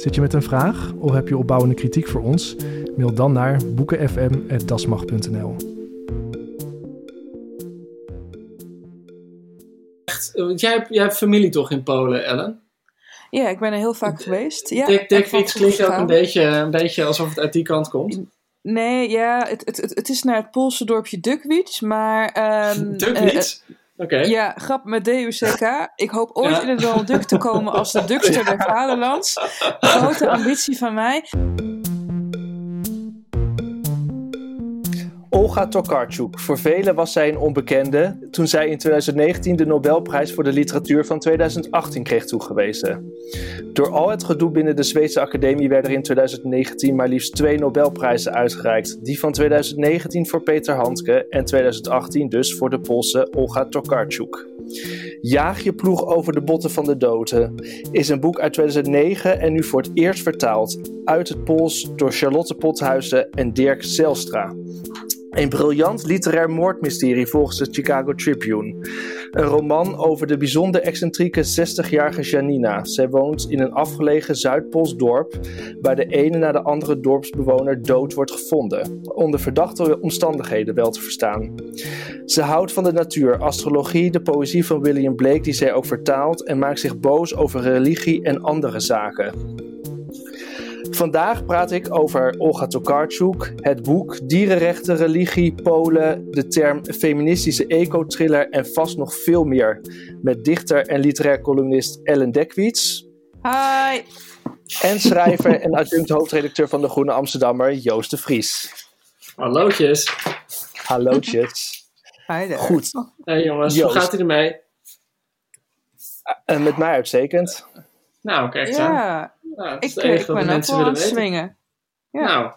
Zit je met een vraag of heb je opbouwende kritiek voor ons? Mail dan naar boekenfm.dasmag.nl. Want jij hebt, jij hebt familie toch in Polen, Ellen? Ja, ik ben er heel vaak geweest. Ja, Dick, Dick echt van Fiets klinkt ook een beetje, een beetje alsof het uit die kant komt. Nee, ja, het, het, het, het is naar het Poolse dorpje Dukwic, maar... ehm, eh, eh, ja, grap met DUCK. Ik hoop ooit Ja. in het Donald Duck te komen als de Dukster der Vaderlands. Grote ambitie van mij. Olga Tokarczuk. Voor velen was zij een onbekende toen zij in 2019 de Nobelprijs voor de literatuur van 2018 kreeg toegewezen. Door al het gedoe binnen de Zweedse Academie werden er in 2019 maar liefst twee Nobelprijzen uitgereikt. Die van 2019 voor Peter Handke en 2018 dus voor de Poolse Olga Tokarczuk. Jaag je ploeg over de botten van de doden is een boek uit 2009 en nu voor het eerst vertaald uit het Pools door Charlotte Pothuizen en Dirk Zelstra. Een briljant literair moordmysterie volgens de Chicago Tribune. Een roman over de bijzonder excentrieke 60-jarige Janina. Zij woont in een afgelegen Zuidpools dorp, waar de ene na de andere dorpsbewoner dood wordt gevonden. Onder verdachte omstandigheden wel te verstaan. Ze houdt van de natuur, astrologie, de poëzie van William Blake, die zij ook vertaalt, en maakt zich boos over religie en andere zaken. Vandaag praat ik over Olga Tokarczuk, het boek Dierenrechten, religie, Polen, de term feministische eco-thriller en vast nog veel meer. Met dichter en literair columnist Ellen Dekwits Hi! en schrijver en adjunct hoofdredacteur van de Groene Amsterdammer Joost de Vries. Hallootjes. Hallootjes. Hi there. Goed, Hey jongens, Joost. hoe gaat het ermee? en met mij uitstekend. Nou, kijk eens aan. Ja, dat is ik, de ben ook mensen wel aan willen het swingen. Ja. Nou.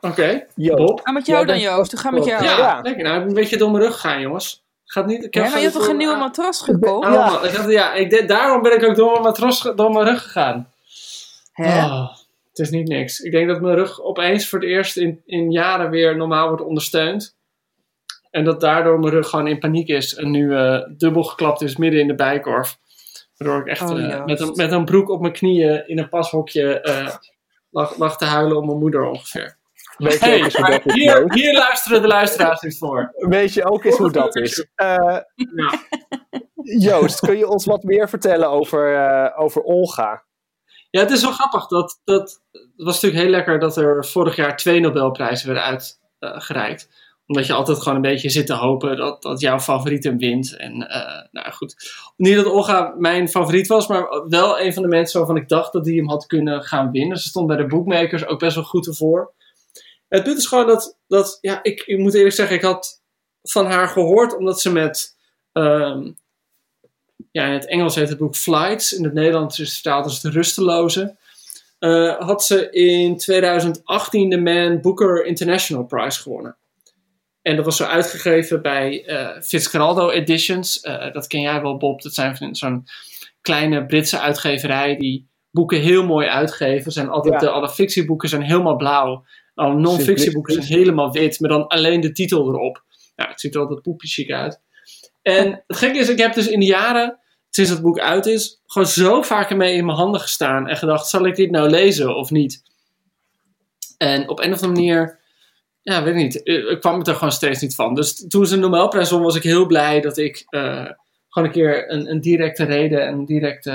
Oké. Bob. Ah, met jou dan, Joost. Gaat het met jou? Ja, Ja. lekker. Nou, ik een beetje door mijn rug gegaan, jongens. Gaat niet, ik heb Ja, maar je hebt toch een nieuwe Ah, matras gekocht? ah, man, ik had- ja, ik, daarom ben ik ook door mijn, matras, door mijn rug gegaan. Hè? Oh, het is niet niks. Ik denk dat mijn rug opeens voor het eerst in, in jaren weer normaal wordt ondersteund. En dat daardoor mijn rug gewoon in paniek is. En nu eh, dubbel geklapt is midden in de bijkorf. Waardoor ik echt Oh, eh, met, een, met een broek op mijn knieën in een pashokje eh, lag, lag te huilen om mijn moeder ongeveer. Weet je, Hey, ook eens hoe dat is, hier, luisteren de luisteraars niet voor. Weet je ook eens hoe dat is? Eh, Ja. Joost, kun je ons wat meer vertellen over, eh, over Olga? Ja, het is wel grappig. Dat, dat, het was natuurlijk heel lekker dat er vorig jaar twee Nobelprijzen werden uitgereikt. Omdat je altijd gewoon een beetje zit te hopen dat, dat jouw favoriet hem wint. En eh, nou goed. Niet dat Olga mijn favoriet was, maar wel een van de mensen waarvan ik dacht dat die hem had kunnen gaan winnen. Ze stond bij de bookmakers ook best wel goed ervoor. Het punt is gewoon dat, dat ja, ik, ik moet eerlijk zeggen, ik had van haar gehoord omdat ze met ehm, ja, in het Engels heet het boek Flights. In het Nederlands is het vertaald als De Rusteloze. Eh, had ze in 2018 de Man Booker International Prize gewonnen. En dat was zo uitgegeven bij eh Fitzcarraldo Editions. Eh, dat ken jij wel, Bob. Dat zijn zo'n kleine Britse uitgeverij die boeken heel mooi uitgeven. Zijn altijd Ja. de, alle fictieboeken zijn helemaal blauw. Alle non-fictieboeken zijn helemaal wit, met dan alleen de titel erop. Nou, het ziet er altijd poepje uit. En het gekke is, ik heb dus in de jaren, sinds het boek uit is, gewoon zo vaak ermee in mijn handen gestaan en gedacht, zal ik dit nou lezen of niet? En op een of andere manier, ja, weet ik niet, eh, ik kwam het er gewoon steeds niet van. Dus toen ze een Nobelprijs won, was ik heel blij dat ik eh, gewoon een keer een, een directe reden en een directe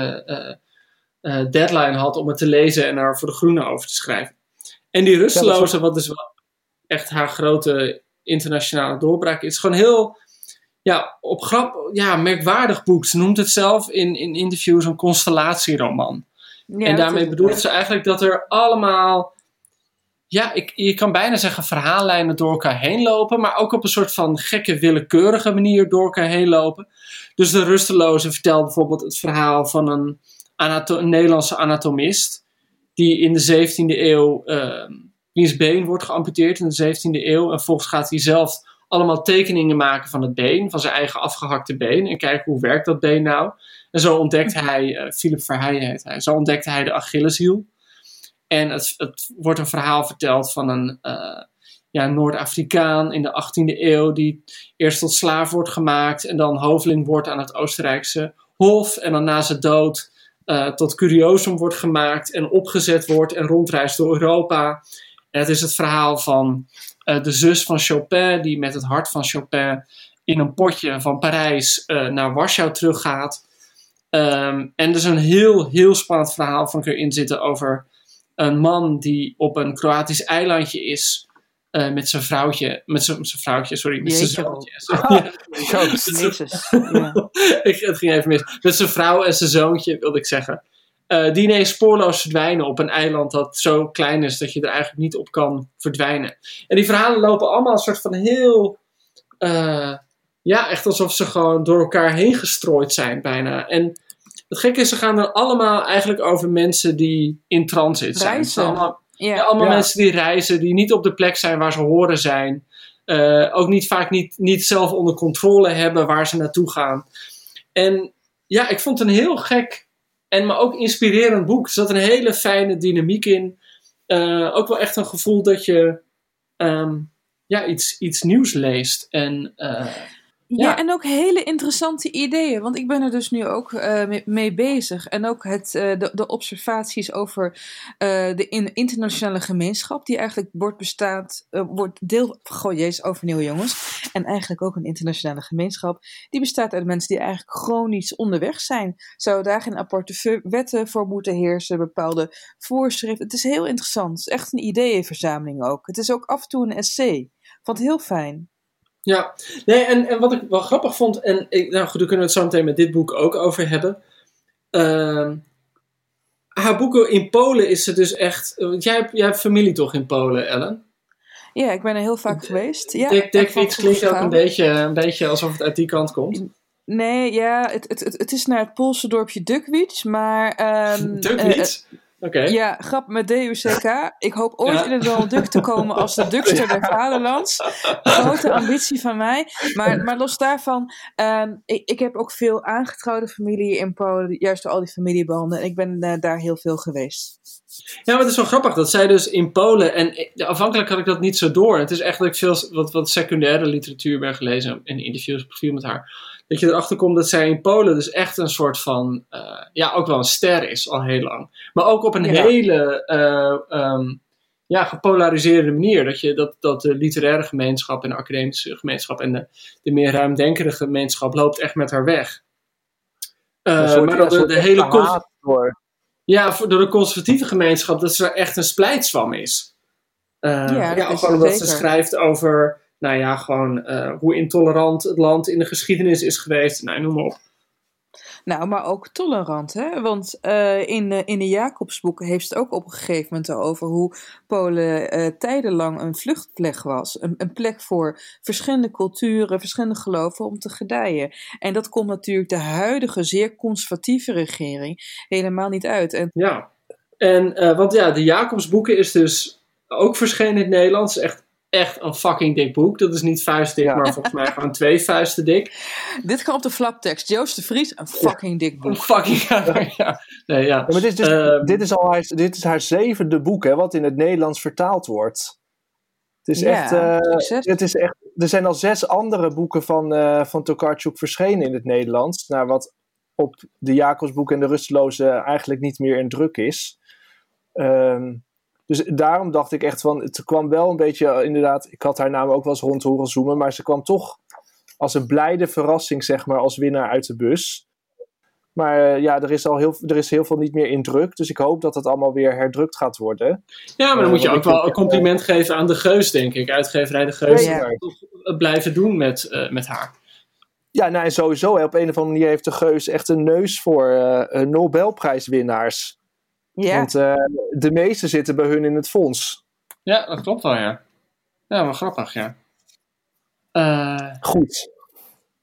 eh, deadline had om het te lezen en daar voor de Groene over te schrijven. En die rusteloze, wat dus wel echt haar grote internationale doorbraak is, gewoon heel ja, op grap, ja, merkwaardig boek. Ze noemt het zelf in, in interviews een constellatieroman. Ja, en daarmee is- bedoelt ze eigenlijk dat er allemaal, ja, ik, je kan bijna zeggen verhaallijnen door elkaar heen lopen, maar ook op een soort van gekke, willekeurige manier door elkaar heen lopen. Dus de rusteloze vertelt bijvoorbeeld het verhaal van een, anato- een Nederlandse anatomist, die in de 17e eeuw, ehm wiens been wordt geamputeerd in de 17e eeuw. En volgens gaat hij zelf allemaal tekeningen maken van het been, van zijn eigen afgehakte been. En kijken hoe werkt dat been nou. En zo ontdekt hij, eh, Philip Verheijen heet hij, zo ontdekte hij de Achilleshiel. En het, wordt een verhaal verteld van een eh, ja, Noord-Afrikaan in de 18e eeuw, die eerst tot slaaf wordt gemaakt en dan hoveling wordt aan het Oostenrijkse Hof. En dan na zijn dood eh, tot curiosum wordt gemaakt en opgezet wordt en rondreist door Europa. Het is het verhaal van eh, de zus van Chopin, die met het hart van Chopin in een potje van Parijs naar Warschau teruggaat. Ehm, en er is een heel, heel spannend verhaal van ik erin zitten over een man die op een Kroatisch eilandje is. eh, met zijn vrouwtje, met zijn, vrouwtje, sorry, met zijn zoontje. Jezus. Ik, het ging even mis. Met zijn vrouw en zijn zoontje, wilde ik zeggen. Eh, die ineens spoorloos verdwijnen op een eiland dat zo klein is dat je er eigenlijk niet op kan verdwijnen. En die verhalen lopen allemaal een soort van heel. eh, ja, echt alsof ze gewoon door elkaar heen gestrooid zijn, bijna. En het gekke is, ze gaan er allemaal eigenlijk over mensen die in transit zijn. Reizen. allemaal, ja, Ja. allemaal Ja. mensen die reizen, die niet op de plek zijn waar ze horen zijn. Eh, ook niet vaak niet, niet zelf onder controle hebben waar ze naartoe gaan. En ja, ik vond het een heel gek en maar ook inspirerend boek. Er zat een hele fijne dynamiek in. Eh, ook wel echt een gevoel dat je ehm, ja, iets, iets nieuws leest. En eh, Ja, en ook hele interessante ideeën. Want ik ben er dus nu ook eh, mee, bezig. En ook het, eh, de, de observaties over eh, de in, internationale gemeenschap, die eigenlijk wordt bestaat, wordt deel. Goh, jezus, overnieuw jongens. En eigenlijk ook een internationale gemeenschap, die bestaat uit mensen die eigenlijk chronisch onderweg zijn. Zou daar geen aparte wetten voor moeten heersen, bepaalde voorschriften? Het is heel interessant. Het is echt een ideeënverzameling ook. Het is ook af en toe een essay. Vond heel fijn. Ja, nee, en, en wat ik wel grappig vond, en ik, nou goed, daar kunnen we het zo meteen met dit boek ook over hebben. Ehm, haar boeken in Polen is ze dus echt. Want jij, hebt- jij hebt familie toch in Polen, Ellen? Ja, ik ben er heel vaak geweest. Ja, Dick, klinkt ook een beetje, een beetje alsof het uit die kant komt. Nee, ja, het, het, het, het is naar het Poolse dorpje Dukwitz, maar... eh, eh, ja, grap met D-U-C-K. Ik hoop ooit Ja. in het Donald Duck te komen als de Duckster der Vaderlands. Grote ambitie van mij. Maar, maar los daarvan, ehm, ik, ik heb ook veel aangetrouwde familie in Polen, juist door al die familiebanden. En ik ben eh, daar heel veel geweest. Ja, maar het is wel grappig dat zij dus in Polen, en ik- afhankelijk had ik dat niet zo door. Het is echt dat ik veel wat, wat secundaire literatuur ben gelezen in interviews profiel met haar. Dat je erachter komt dat zij in Polen dus echt een soort van, eh, ja, ook wel een ster is al heel lang. Maar ook op een Ja. hele, eh, ehm, ja, gepolariseerde manier. Dat, je, dat, dat de literaire gemeenschap en de academische gemeenschap en de, de meer ruimdenkende gemeenschap loopt echt met haar weg. Eh, soort- maar dat de, de hele... ja, voor, door de conservatieve gemeenschap, dat ze er echt een splijtswam is. Eh, Ja, ja, dat ook omdat ze schrijft over, nou ja, gewoon eh, hoe intolerant het land in de geschiedenis is geweest. Nou, noem maar op. Nou, maar ook tolerant, hè? Want eh, in, de, in de Jacobsboeken heeft het ook op een gegeven moment over hoe Polen eh, tijdenlang een vluchtplek was. Een, een plek voor verschillende culturen, verschillende geloven om te gedijen. En dat komt natuurlijk de huidige zeer conservatieve regering helemaal niet uit. En Ja. En, eh, want ja, de Jacobsboeken is dus ook verschenen in het Nederlands. Echt, echt een fucking dik boek. Dat is niet vuistdik, Ja. maar volgens mij gewoon twee vuisten dik. dit kan op de flaptekst. Joost de Vries, een fucking dik Een boek. fucking, ja. Nee, ja. Ja, maar dit is, dus, Ehm. dit, is al haar, dit is haar zevende boek, hè, wat in het Nederlands vertaald wordt. Het is Ja, echt, eh, het is echt. Er zijn al zes andere boeken van, eh van Tokarczuk verschenen in het Nederlands. Naar wat op de Jacobsboek en de Rusteloze eigenlijk niet meer in druk is. Ehm, dus daarom dacht ik echt van. Het kwam wel een beetje, eh, inderdaad. Ik had haar naam ook wel eens rond horen zoomen. Maar ze kwam toch als een blijde verrassing, zeg maar, als winnaar uit de bus. Maar eh, ja, er is al heel, er is heel veel niet meer in druk. Dus ik hoop dat het allemaal weer herdrukt gaat worden. Ja, maar dan Eh, moet je ook wel een compliment geven aan de Geus, denk ik. Uitgeverij de Geus. Ja, ja. toch, blijven doen met, met haar. Ja, nou en sowieso, hè, op een of andere manier heeft de Geus echt een neus voor Nobelprijswinnaars. Ja, Want eh, de meeste zitten bij hun in het fonds. Ja, dat klopt wel, ja. Ja, wel grappig, ja. Eh, Goed.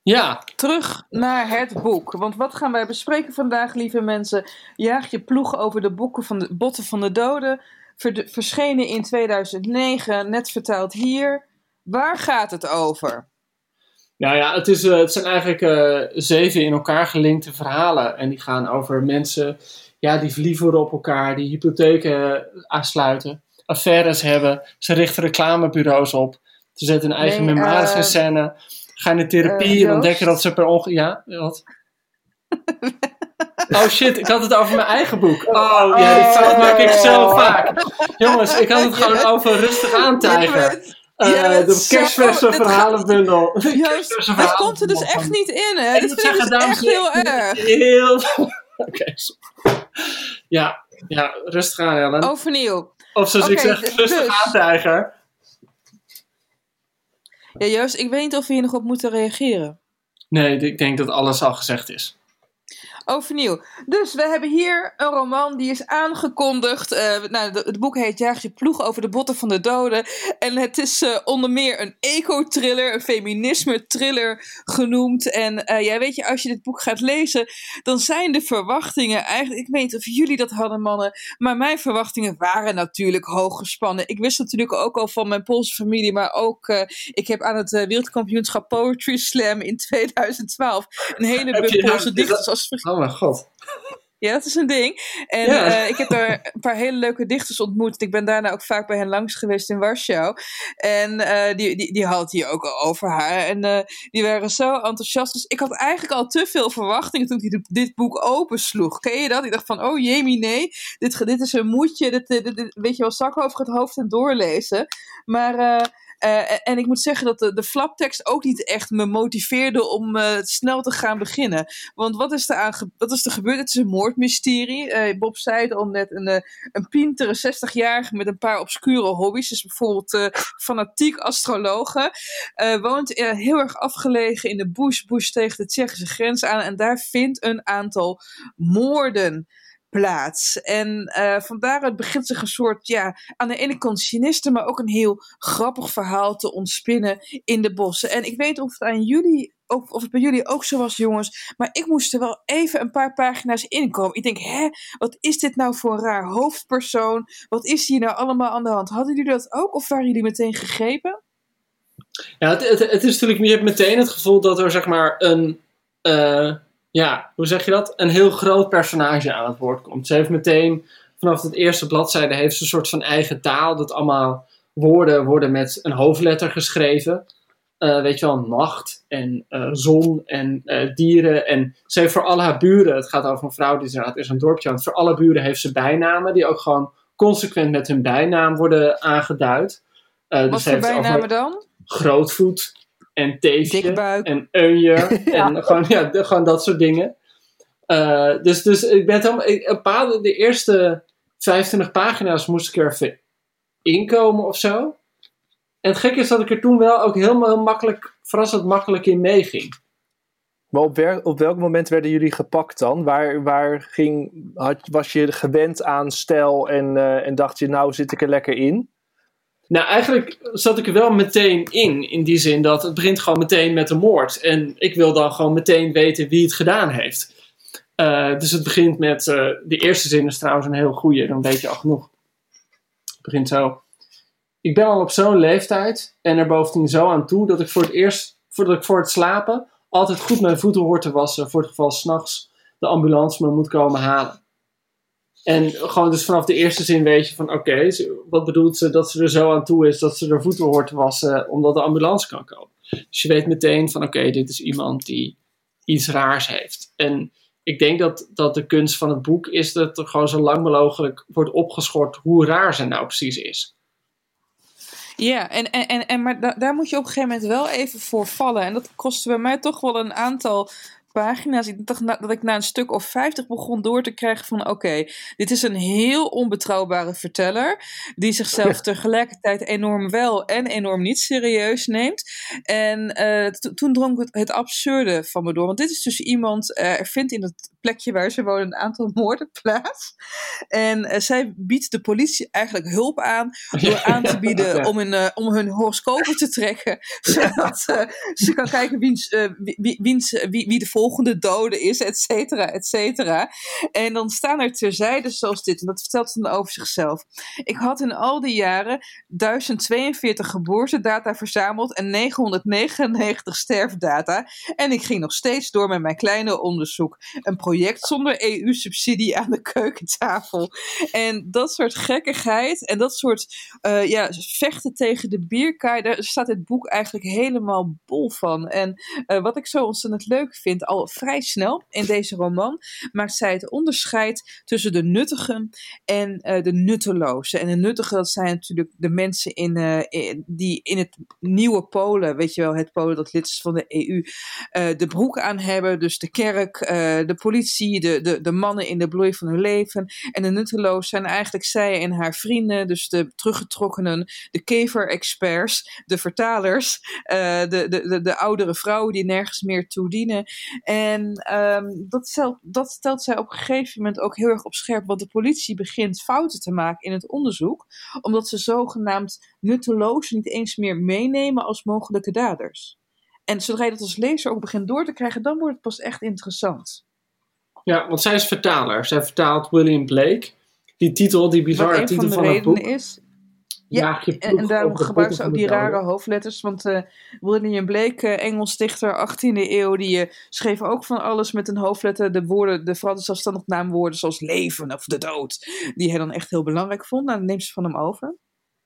ja, terug naar het boek. Want wat gaan wij bespreken vandaag, lieve mensen? Jaag je ploeg over de boeken van de botten van de doden. Verschenen in 2009, net vertaald hier. Waar gaat het over? Nou ja, het, is, eh, het zijn eigenlijk eh, zeven in elkaar gelinkte verhalen. En die gaan over mensen ja, die verliefd worden op elkaar, die hypotheken eh, aansluiten, affaires hebben. Ze richten reclamebureaus op. Ze zetten hun eigen Nee, memoires eh, in scène. Gaan in therapie eh, en Joost? ontdekken dat ze per ongeluk... Ja, wat? Oh shit, ik had het over mijn eigen boek. Oh ja, die fout maak ik zo vaak. Jongens, ik had het gewoon over rustig aantijgen. Bent de kerstverse verhalenbundel. Joost, het komt er dus echt niet in, hè? Vind ik dus dames echt en heel erg. Heel... Oké. Ja, ja, rustig aan, Ellen. Overnieuw. Of zoals ik zeg, dus- rustig dus. aan, tijger. Ja, Joost, ik weet niet of we hier nog op moeten reageren. Nee, ik denk dat alles al gezegd is. Overnieuw. Dus we hebben hier een roman die is aangekondigd. Eh, nou, de- het boek heet Jaag je ploeg over de botten van de doden. En het is eh, onder meer een eco-thriller, een feminisme-thriller genoemd. En eh, ja, weet je, als je dit boek gaat lezen, dan zijn de verwachtingen eigenlijk... Ik weet niet of jullie dat hadden, mannen. Maar mijn verwachtingen waren natuurlijk hoog gespannen. Ik wist natuurlijk ook al van mijn Poolse familie, maar ook... ik heb aan het wereldkampioenschap Poetry Slam in 2012 een hele je buk nou- Poolse dichters als Oh mijn god. ja, dat is een ding. En Ja. eh, ik heb daar een paar hele leuke dichters ontmoet. Ik ben daarna ook vaak bij hen langs geweest in Warschau. En eh, die, die, die had hier ook al over haar. En eh, die waren zo enthousiast. Dus ik had eigenlijk al te veel verwachtingen toen ik dit, boek opensloeg. Ken je dat? Ik dacht van, oh jemie, nee. Dit, dit is een moedje. Dit, dit, dit- weet je wel, zak over het hoofd en doorlezen. Maar... eh, en ik moet zeggen dat de, de flaptekst ook niet echt me motiveerde om eh, snel te gaan beginnen. Want wat is er, aan is gebeurd? Het is een moordmysterie. Eh, Bob zei het al net, een, een pintere 60-jarige met een paar obscure hobby's. Dus bijvoorbeeld fanatiek astrologe. woont heel erg afgelegen in de bush, bush tegen de Tsjechische grens aan. En daar vindt een aantal moorden plaats. En eh van begint zich een soort, ja, aan de ene kant cynisme, maar ook een heel grappig verhaal te ontspinnen in de bossen. En ik weet of het aan jullie, of, of het bij jullie ook zo was, jongens, maar ik moest er wel even een paar pagina's inkomen. Ik denk, hè, wat is dit nou voor een raar hoofdpersoon? Wat is hier nou allemaal aan de hand? Hadden jullie dat ook, of waren jullie meteen gegrepen? Ja, het, het, het is natuurlijk, je hebt meteen het gevoel dat er zeg maar een, eh, ja, hoe zeg je dat? Een heel groot personage aan het woord komt. Ze heeft meteen, vanaf het eerste bladzijde, heeft ze een soort van eigen taal. Dat allemaal woorden worden met een hoofdletter geschreven. Eh, weet je wel, nacht en eh, zon en eh, dieren. En ze heeft voor alle haar buren, het gaat over een vrouw die inderdaad is een dorpje aan. Voor alle buren heeft ze bijnamen die ook gewoon consequent met hun bijnaam worden aangeduid. Eh, Wat dus voor over- bijnamen dan? grootvoet en teefje Dikbuik. en eunje en gewoon, ja, de- gewoon dat soort dingen. Eh, dus, dus ik ben het helemaal, ik, een paar, de eerste 25 pagina's moest ik er even inkomen of zo. En het gekke is dat ik er toen wel ook helemaal heel makkelijk, verrassend makkelijk in meeging. Maar op, wer- op welk moment werden jullie gepakt dan? Waar, waar ging, had, was je gewend aan stijl en, eh, en dacht je, nou zit ik er lekker in? Nou, eigenlijk zat ik er wel meteen in. In die zin dat het begint gewoon meteen met een moord. En ik wil dan gewoon meteen weten wie het gedaan heeft. Eh, dus het begint met. eh, de eerste zin is trouwens een heel goede, dan weet je al genoeg. Het begint zo. Ik ben al op zo'n leeftijd en er bovendien zo aan toe dat ik voor het eerst, voordat ik voor het slapen, altijd goed mijn voeten hoor te wassen. Voor het geval s'nachts de ambulance me moet komen halen. En gewoon dus vanaf de eerste zin weet je van oké, wat bedoelt ze dat ze er zo aan toe is dat ze er voeten hoort te wassen omdat de ambulance kan komen. Dus je weet meteen van oké, dit is iemand die iets raars heeft. En ik denk dat, dat de kunst van het boek is dat er gewoon zo lang mogelijk wordt opgeschort hoe raar ze nou precies is. Ja, en, en, en, maar da- daar moet je op een gegeven moment wel even voor vallen. En dat kostte bij mij toch wel een aantal pagina's. Ik dacht dat ik na een stuk of 50 begon door te krijgen van oké, dit is een heel onbetrouwbare verteller die zichzelf tegelijkertijd enorm wel en enorm niet serieus neemt. En uh, toen drong het, het absurde van me door. Want dit is dus iemand, uh, er vindt in het plekje waar ze wonen een aantal moorden plaats. En uh, zij biedt de politie eigenlijk hulp aan door aan te bieden om, een, om hun horoscopen te trekken. Zodat ze kan kijken wiens, wie, wiens, wie, wie de volgende dode is, et cetera, et cetera. En dan staan er terzijde zoals dit, en dat vertelt ze dan over zichzelf. Ik had in al die jaren 1042 geboortedata verzameld en 999 sterfdata. En ik ging nog steeds door met mijn kleine onderzoek. Een project zonder EU-subsidie aan de keukentafel. En dat soort gekkigheid en dat soort uh, ja, vechten tegen de bierkaai, daar staat dit boek eigenlijk helemaal bol van. En uh, wat ik zo ontzettend leuk vind, vrij snel in deze roman maakt zij het onderscheid tussen de nuttigen en uh, de nuttelozen. En de nuttigen, dat zijn natuurlijk de mensen in, uh, in, die in het nieuwe Polen, weet je wel, het Polen dat lid is van de EU, uh, de broek aan hebben. Dus de kerk, de politie, de, de, de mannen in de bloei van hun leven. En de nuttelozen zijn eigenlijk zij en haar vrienden, dus de teruggetrokkenen, de kever-experts, de vertalers, de, de, de, de oudere vrouwen die nergens meer toe dienen. En um, dat, stelt, dat stelt zij op een gegeven moment ook heel erg op scherp. Want de politie begint fouten te maken in het onderzoek. Omdat ze zogenaamd nutteloos niet eens meer meenemen als mogelijke daders. En zodra je dat als lezer ook begint door te krijgen, dan wordt het pas echt interessant. Ja, want zij is vertaler. Zij vertaalt William Blake. Die titel, die bizarre titel van, van het boek. Is, ja, en, en daarom gebruiken ze ook die rare hoofdletters. Want uh, William Blake, uh, Engels dichter, 18e eeuw, die uh, schreef ook van alles met een hoofdletter. De woorden, de vooral de zelfstandig naamwoorden zoals leven of de dood. Die hij dan echt heel belangrijk vond. Nou, dan neemt ze van hem over.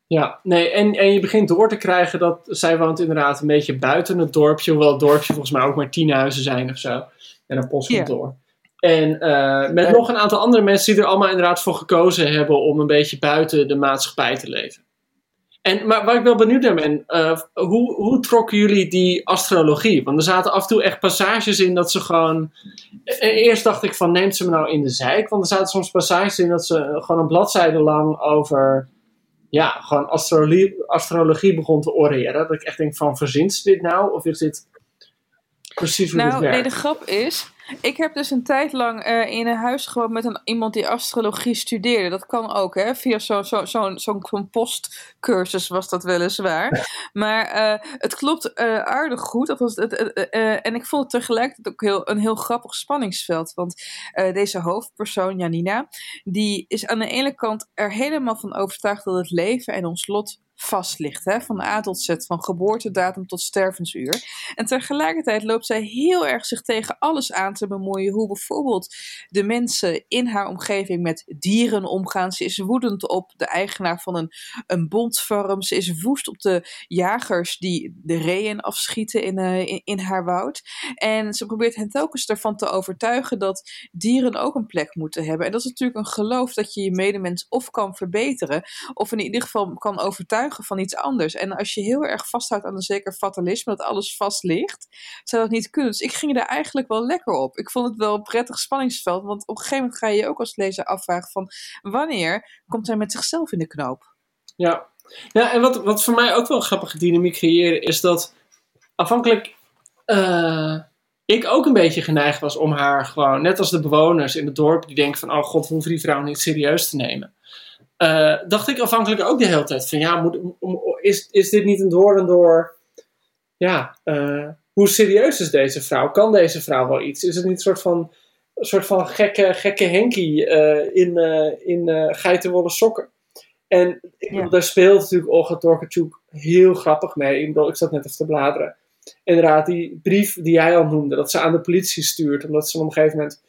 Ja, nee, en, en je begint door te krijgen dat zij woont inderdaad een beetje buiten het dorpje. Hoewel het dorpje volgens mij ook maar tien huizen zijn of zo. En een postkantoor. Ja. En uh, met nog een aantal andere mensen die er allemaal inderdaad voor gekozen hebben om een beetje buiten de maatschappij te leven. En, maar waar ik wel benieuwd naar ben, uh, hoe, hoe trokken jullie die astrologie? Want er zaten af en toe echt passages in dat ze gewoon. Eerst dacht ik van neemt ze me nou in de zijk? Want er zaten soms passages in dat ze gewoon een bladzijde lang over. Ja, gewoon astrologie, astrologie begon te oreren. Dat ik echt denk van verzint ze dit nou? Of is dit precies hoe nou, dit werkt? Nee, de grap is. Ik heb dus een tijd lang uh, in een huis gewoond met een, iemand die astrologie studeerde. Dat kan ook, hè? Via zo'n zo, zo, zo, zo postcursus was dat weliswaar. Maar uh, het klopt uh, aardig goed. Dat was het, en ik vond het tegelijkertijd ook heel, een heel grappig spanningsveld. Want deze hoofdpersoon, Janina, die is aan de ene kant er helemaal van overtuigd dat het leven en ons lot vast ligt. Hè? Van A tot Z, van geboortedatum tot stervensuur. En tegelijkertijd loopt zij heel erg zich tegen alles aan te bemoeien. Hoe bijvoorbeeld de mensen in haar omgeving met dieren omgaan. Ze is woedend op de eigenaar van een, een bondfarm. Ze is woest op de jagers die de reeën afschieten in, uh, in, in, haar woud. En ze probeert hen telkens ervan te overtuigen dat dieren ook een plek moeten hebben. En dat is natuurlijk een geloof dat je je medemens of kan verbeteren. Of in ieder geval kan overtuigen van iets anders. En als je heel erg vasthoudt aan een zeker fatalisme, dat alles vast ligt, zou dat niet kunnen. Dus ik ging er eigenlijk wel lekker op. Ik vond het wel een prettig spanningsveld, want op een gegeven moment ga je je ook als lezer afvragen van wanneer komt hij met zichzelf in de knoop? Ja, ja en wat, wat voor mij ook wel een grappige dynamiek creëren, is dat afhankelijk. Uh, ik ook een beetje geneigd was om haar gewoon, net als de bewoners in het dorp, die denken van, oh god, we hoeven die vrouw niet serieus te nemen. Uh, dacht ik afhankelijk ook de hele tijd van ja, moet, is, is dit niet een door en door. Ja, uh, hoe serieus is deze vrouw? Kan deze vrouw wel iets? Is het niet een soort van, een soort van gekke, gekke Henkie uh, in, in geitenwolle sokken? En ja. daar speelt natuurlijk Olga Torkachuk heel grappig mee. Ik, ik zat net even te bladeren. Inderdaad, die brief die jij al noemde, dat ze aan de politie stuurt, omdat ze op een gegeven moment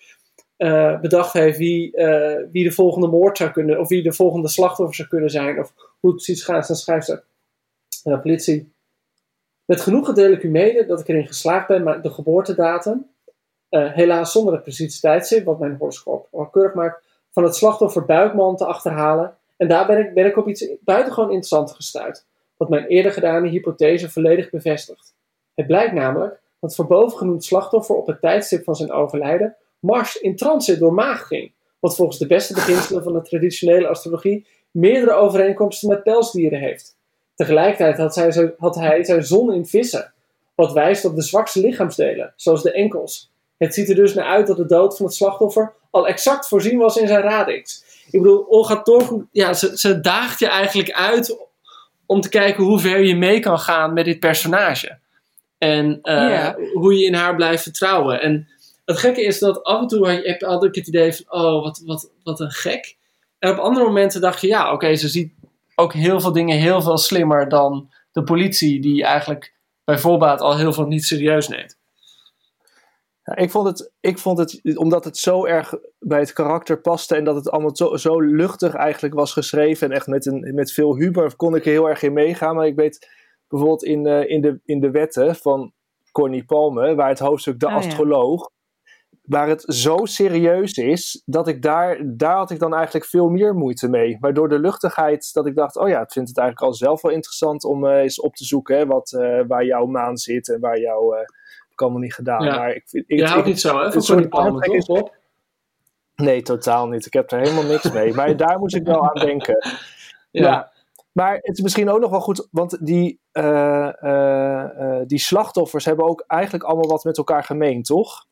uh, bedacht heeft wie, uh, wie de volgende moord zou kunnen, of wie de volgende slachtoffer zou kunnen zijn, of hoe het precies gaat, dan schrijft ze aan de politie. Met u mede dat ik erin geslaagd ben maar de geboortedatum, helaas zonder het precieze tijdstip, wat mijn horoscoop keurig maakt, van het slachtoffer Buikman te achterhalen. En daar ben ik, ben ik op iets buitengewoon interessants gestuurd, wat mijn eerder gedane hypothese volledig bevestigt. Het blijkt namelijk dat voor bovengenoemd slachtoffer op het tijdstip van zijn overlijden Mars in transit door maag ging. Wat volgens de beste beginselen van de traditionele astrologie meerdere overeenkomsten met pelsdieren heeft. Tegelijkertijd had, zij, had hij zijn zon in vissen, wat wijst op de zwakste lichaamsdelen, zoals de enkels. Het ziet er dus naar uit dat de dood van het slachtoffer al exact voorzien was in zijn radix. Ik bedoel, Olga ja, ze, ze daagt je eigenlijk uit om te kijken hoe ver je mee kan gaan met dit personage. En uh, hoe je in haar blijft vertrouwen. En het gekke is dat af en toe had ik het idee van, oh, wat, wat, wat een gek. En op andere momenten dacht je, ja, oké, ze ziet ook heel veel dingen heel veel slimmer dan de politie, die eigenlijk bij voorbaat al heel veel niet serieus neemt. Ja, ik, vond het, ik vond het, omdat het zo erg bij het karakter paste en dat het allemaal zo, zo luchtig eigenlijk was geschreven en echt met, een, met veel humor, kon ik er heel erg in meegaan. Maar ik weet bijvoorbeeld in, uh, in, de, in de wetten van Corny Palme, waar het hoofdstuk De oh, Astroloog, waar het zo serieus is, dat ik daar, daar had ik dan eigenlijk veel meer moeite mee. Waardoor de luchtigheid, dat ik dacht, oh ja, ik vind het eigenlijk al zelf wel interessant om uh, eens op te zoeken hè, wat, uh, waar jouw maan zit en waar jouw... Uh, ik allemaal niet gedaan. Ja. Maar ik, ik, Je houdt niet zo, hè? Van Connie Palmer? Op? Nee, totaal niet. Ik heb er helemaal niks mee. Maar daar moest ik wel aan denken. Ja. ja. Maar het is misschien ook nog wel goed, want die, die slachtoffers hebben ook eigenlijk allemaal wat met elkaar gemeen, toch?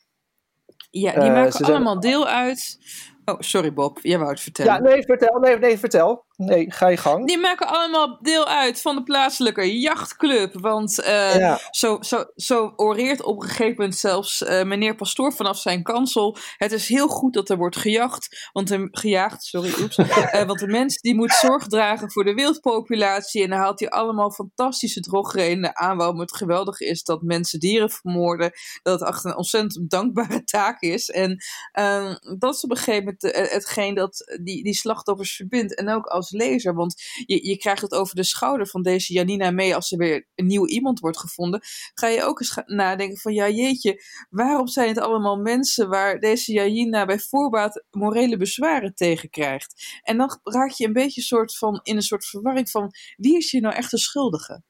Ja, die maken allemaal deel uit. Oh, sorry Bob, jij wou het vertellen. Ja, nee, vertel. Nee, nee, vertel. Nee, ga je gang. Die maken allemaal deel uit van de plaatselijke jachtclub. Want uh, ja. zo, zo, zo oreert op een gegeven moment zelfs uh, meneer Pastoor vanaf zijn kansel. Het is heel goed dat er wordt gejacht. Want de, gejaagd, sorry, oeps. uh, want de mens die moet zorg dragen voor de wildpopulatie. En dan haalt hij allemaal fantastische drogredenen aan waarom het geweldig is dat mensen dieren vermoorden. Dat het echt een ontzettend dankbare taak is. En ehm, dat is op een gegeven moment hetgeen dat die, die slachtoffers verbindt. En ook als lezer. Want je, je krijgt het over de schouder van deze Janina mee als er weer een nieuw iemand wordt gevonden. Ga je ook eens nadenken van ja jeetje, waarom zijn het allemaal mensen waar deze Janina bij voorbaat morele bezwaren tegen krijgt? En dan raak je een beetje soort van, in een soort verwarring van wie is hier nou echt de schuldige?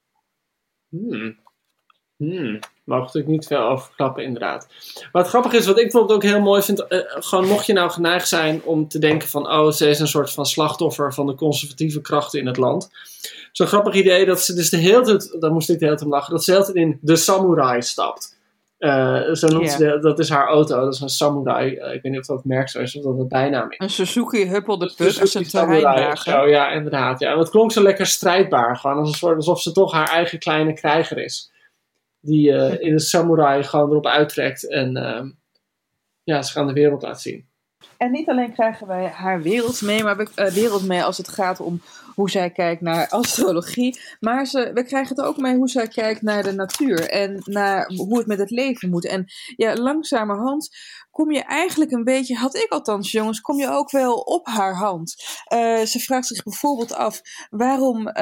Hmm. Hmm, mag natuurlijk niet veel over inderdaad. Maar het grappige is, wat ik bijvoorbeeld ook heel mooi vind, uh, gewoon mocht je nou geneigd zijn om te denken van, oh, ze is een soort van slachtoffer van de conservatieve krachten in het land. Zo'n grappig idee dat ze dus de hele tijd, daar moest ik de hele tijd om lachen, dat ze de hele tijd in de samurai stapt. Uh, zo noemt yeah. ze, dat is haar auto, dat is een samurai. Uh, ik weet niet of dat merk zo is of dat het bijnaam is. Een Suzuki Huppel de Put als een terreinwagen. Zo, ja, inderdaad. Ja. En het klonk zo lekker strijdbaar, gewoon alsof ze toch haar eigen kleine krijger is die uh, in een samurai gewoon erop uittrekt en uh, ja, ze gaan de wereld laten zien. En niet alleen krijgen wij haar wereld mee, maar we, uh, wereld mee als het gaat om hoe zij kijkt naar astrologie. Maar ze, we krijgen het ook mee hoe zij kijkt naar de natuur en naar hoe het met het leven moet. En ja, langzamerhand kom je eigenlijk een beetje, had ik althans jongens, kom je ook wel op haar hand. Uh, ze vraagt zich bijvoorbeeld af waarom, uh,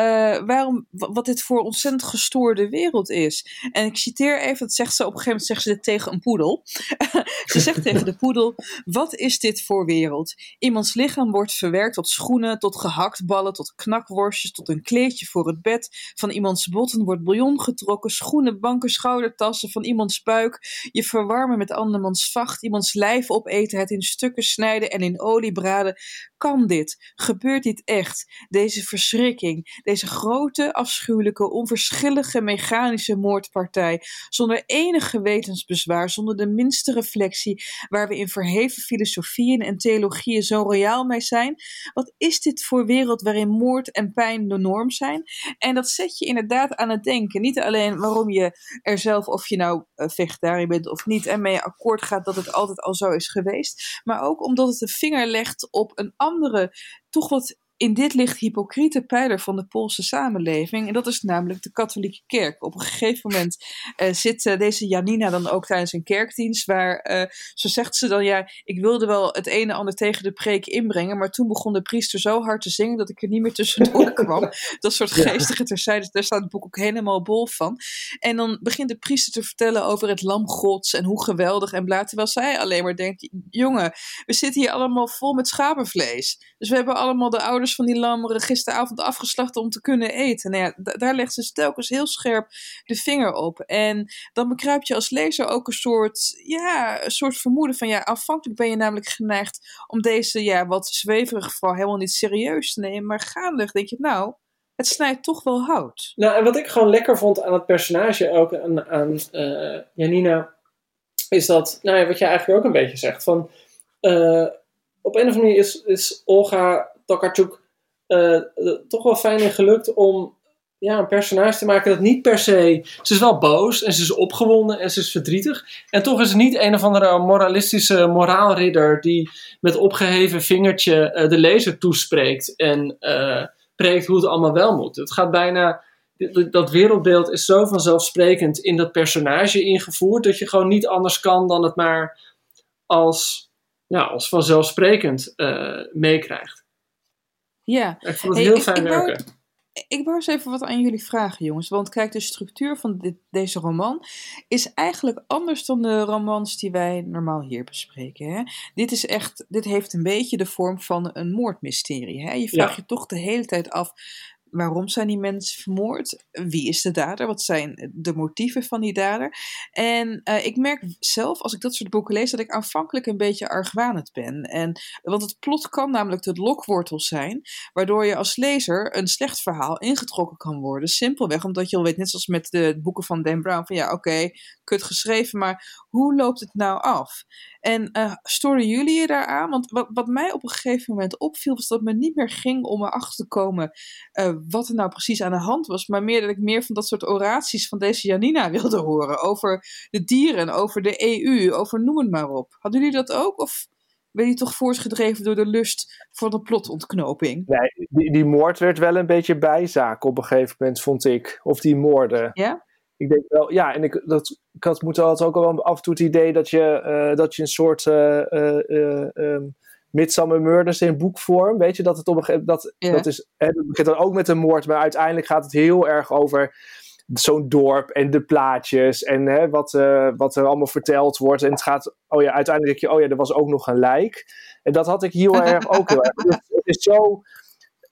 waarom, wat dit voor ontzettend gestoorde wereld is. En ik citeer even, dat zegt ze op een gegeven moment zegt ze dit tegen een poedel. ze zegt tegen de poedel, wat is dit voor wereld? Iemands lichaam wordt verwerkt tot schoenen, tot gehaktballen, tot knakworstjes, tot een kleedje voor het bed. Van iemands botten wordt bouillon getrokken, schoenen, banken, schoudertassen, van iemands buik. Je verwarmen met andermans vacht, lijf opeten, het in stukken snijden en in olie braden. Kan dit? Gebeurt dit echt? Deze verschrikking, deze grote, afschuwelijke, onverschillige mechanische moordpartij, zonder enig gewetensbezwaar, zonder de minste reflectie, waar we in verheven filosofieën en theologieën zo royaal mee zijn. Wat is dit voor wereld waarin moord en pijn de norm zijn? En dat zet je inderdaad aan het denken. Niet alleen waarom je er zelf, of je nou vegetariër bent of niet, en mee akkoord gaat dat het altijd al zo is geweest. Maar ook omdat het de vinger legt op een andere, toch wat in dit licht hypocriete pijler van de Poolse samenleving. En dat is namelijk de katholieke kerk. Op een gegeven moment uh, zit uh, deze Janina dan ook tijdens een kerkdienst. Waar, uh, zo zegt ze dan, ja, ik wilde wel het een en ander tegen de preek inbrengen. Maar toen begon de priester zo hard te zingen dat ik er niet meer tussendoor kwam. dat soort geestige terzijde. Daar staat het boek ook helemaal bol van. En dan begint de priester te vertellen over het lam gods en hoe geweldig en bla. Terwijl zij alleen maar denkt, jongen, we zitten hier allemaal vol met schapenvlees. Dus we hebben allemaal de oude van die lammeren gisteravond afgeslacht om te kunnen eten. Nou ja, daar legt ze telkens heel scherp de vinger op. En dan bekruip je als lezer ook een soort, ja, een soort vermoeden van, ja, afhankelijk ben je namelijk geneigd om deze, ja, wat zweverige geval helemaal niet serieus te nemen. Maar gaandeweg denk je, nou, het snijdt toch wel hout. Nou, en wat ik gewoon lekker vond aan het personage, ook aan, aan uh, Janina, is dat, nou ja, wat je eigenlijk ook een beetje zegt, van uh, op een of andere manier is, is Olga Tokarczuk uh, toch wel fijn en gelukt om ja, een personage te maken dat niet per se. Ze is wel boos en ze is opgewonden en ze is verdrietig. En toch is het niet een of andere moralistische moraalridder die met opgeheven vingertje uh, de lezer toespreekt en uh, preekt hoe het allemaal wel moet. Het gaat bijna. Dat wereldbeeld is zo vanzelfsprekend in dat personage ingevoerd dat je gewoon niet anders kan dan het maar als, ja, als vanzelfsprekend meekrijgt. Ja, ik vond het heel fijn ik werken. Wou, ik wou eens even wat aan jullie vragen, jongens. Want kijk, de structuur van dit, deze roman is eigenlijk anders dan de romans die wij normaal hier bespreken. Hè? Dit, is echt, dit heeft een beetje de vorm van een moordmysterie. Hè? Je vraagt Ja. je toch de hele tijd af. Waarom zijn die mensen vermoord? Wie is de dader? Wat zijn de motieven van die dader? En eh, ik merk zelf, als ik dat soort boeken lees, dat ik aanvankelijk een beetje argwanend ben. En, want het plot kan namelijk de lokwortel zijn, waardoor je als lezer een slecht verhaal ingetrokken kan worden. Simpelweg omdat je al weet, net zoals met de boeken van Dan Brown, van ja, oké, kut geschreven, maar hoe loopt het nou af? En uh, storen jullie je daaraan? Want wat, wat mij op een gegeven moment opviel, was dat het me niet meer ging om erachter te komen uh, wat er nou precies aan de hand was. Maar meer dat ik meer van dat soort oraties van deze Janina wilde horen. Over de dieren, over de EU, over noem het maar op. Hadden jullie dat ook? Of ben je toch voortgedreven door de lust voor de plotontknoping? Nee, die, die moord werd wel een beetje bijzaak op een gegeven moment, vond ik. Of die moorden. Ja? Ik denk wel, ja, en ik, dat, ik had, moet altijd ook wel af en toe het idee dat je, uh, dat je een soort uh, um, Midsummer Murders in boekvorm, weet je, dat het op een gegeven moment, dat, Ja. dat is, hè, het begint dan ook met een moord, maar uiteindelijk gaat het heel erg over zo'n dorp en de plaatjes en hè, wat, uh, wat er allemaal verteld wordt. En het gaat, oh ja, uiteindelijk denk je, oh ja, er was ook nog een lijk. En dat had ik heel erg ook heel erg. Dus het is zo,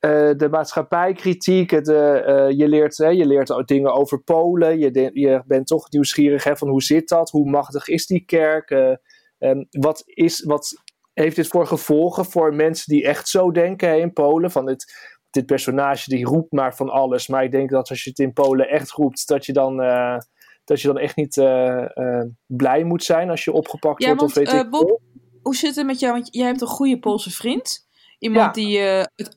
uh, de maatschappijkritiek, het, uh, je, leert, hè, je leert dingen over Polen, je, de, je bent toch nieuwsgierig hè, van hoe zit dat, hoe machtig is die kerk, um, wat, is, wat heeft dit voor gevolgen voor mensen die echt zo denken hè, in Polen, van het dit personage die roept maar van alles. Maar ik denk dat als je het in Polen echt roept, dat je dan, uh, dat je dan echt niet uh, uh, blij moet zijn als je opgepakt ja, wordt. Want, of weet ik Bob, hoe zit het met jou? Want jij hebt een goede Poolse vriend. Iemand ja. die het,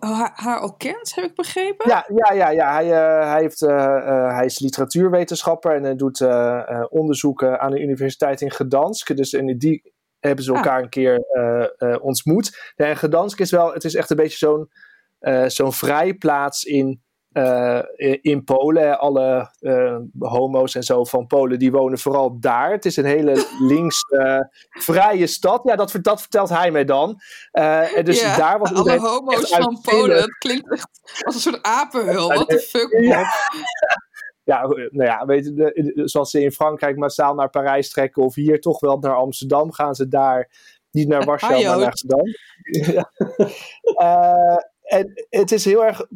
haar, haar ook kent, heb ik begrepen? Ja, ja, ja, ja. Hij, hij, heeft, hij is literatuurwetenschapper en hij doet onderzoeken aan de universiteit in Gdansk. Dus in die hebben ze elkaar ah. een keer ontmoet. Ja, en Gdansk is wel, het is echt een beetje zo'n zo'n vrijplaats in, uh, in Polen. Alle uh, homo's en zo van Polen, die wonen vooral daar. Het is een hele links vrije stad. Ja, dat, dat, vertelt hij mij dan. en dus ja, daar was alle homo's van Polen. Dat klinkt echt als een soort apenhul. Wat de fuck, ja. Ja, nou ja, weet je, de, zoals ze in Frankrijk massaal naar Parijs trekken of hier toch wel naar Amsterdam, gaan ze daar niet naar Warschau, maar naar Amsterdam. ja. en het is heel erg.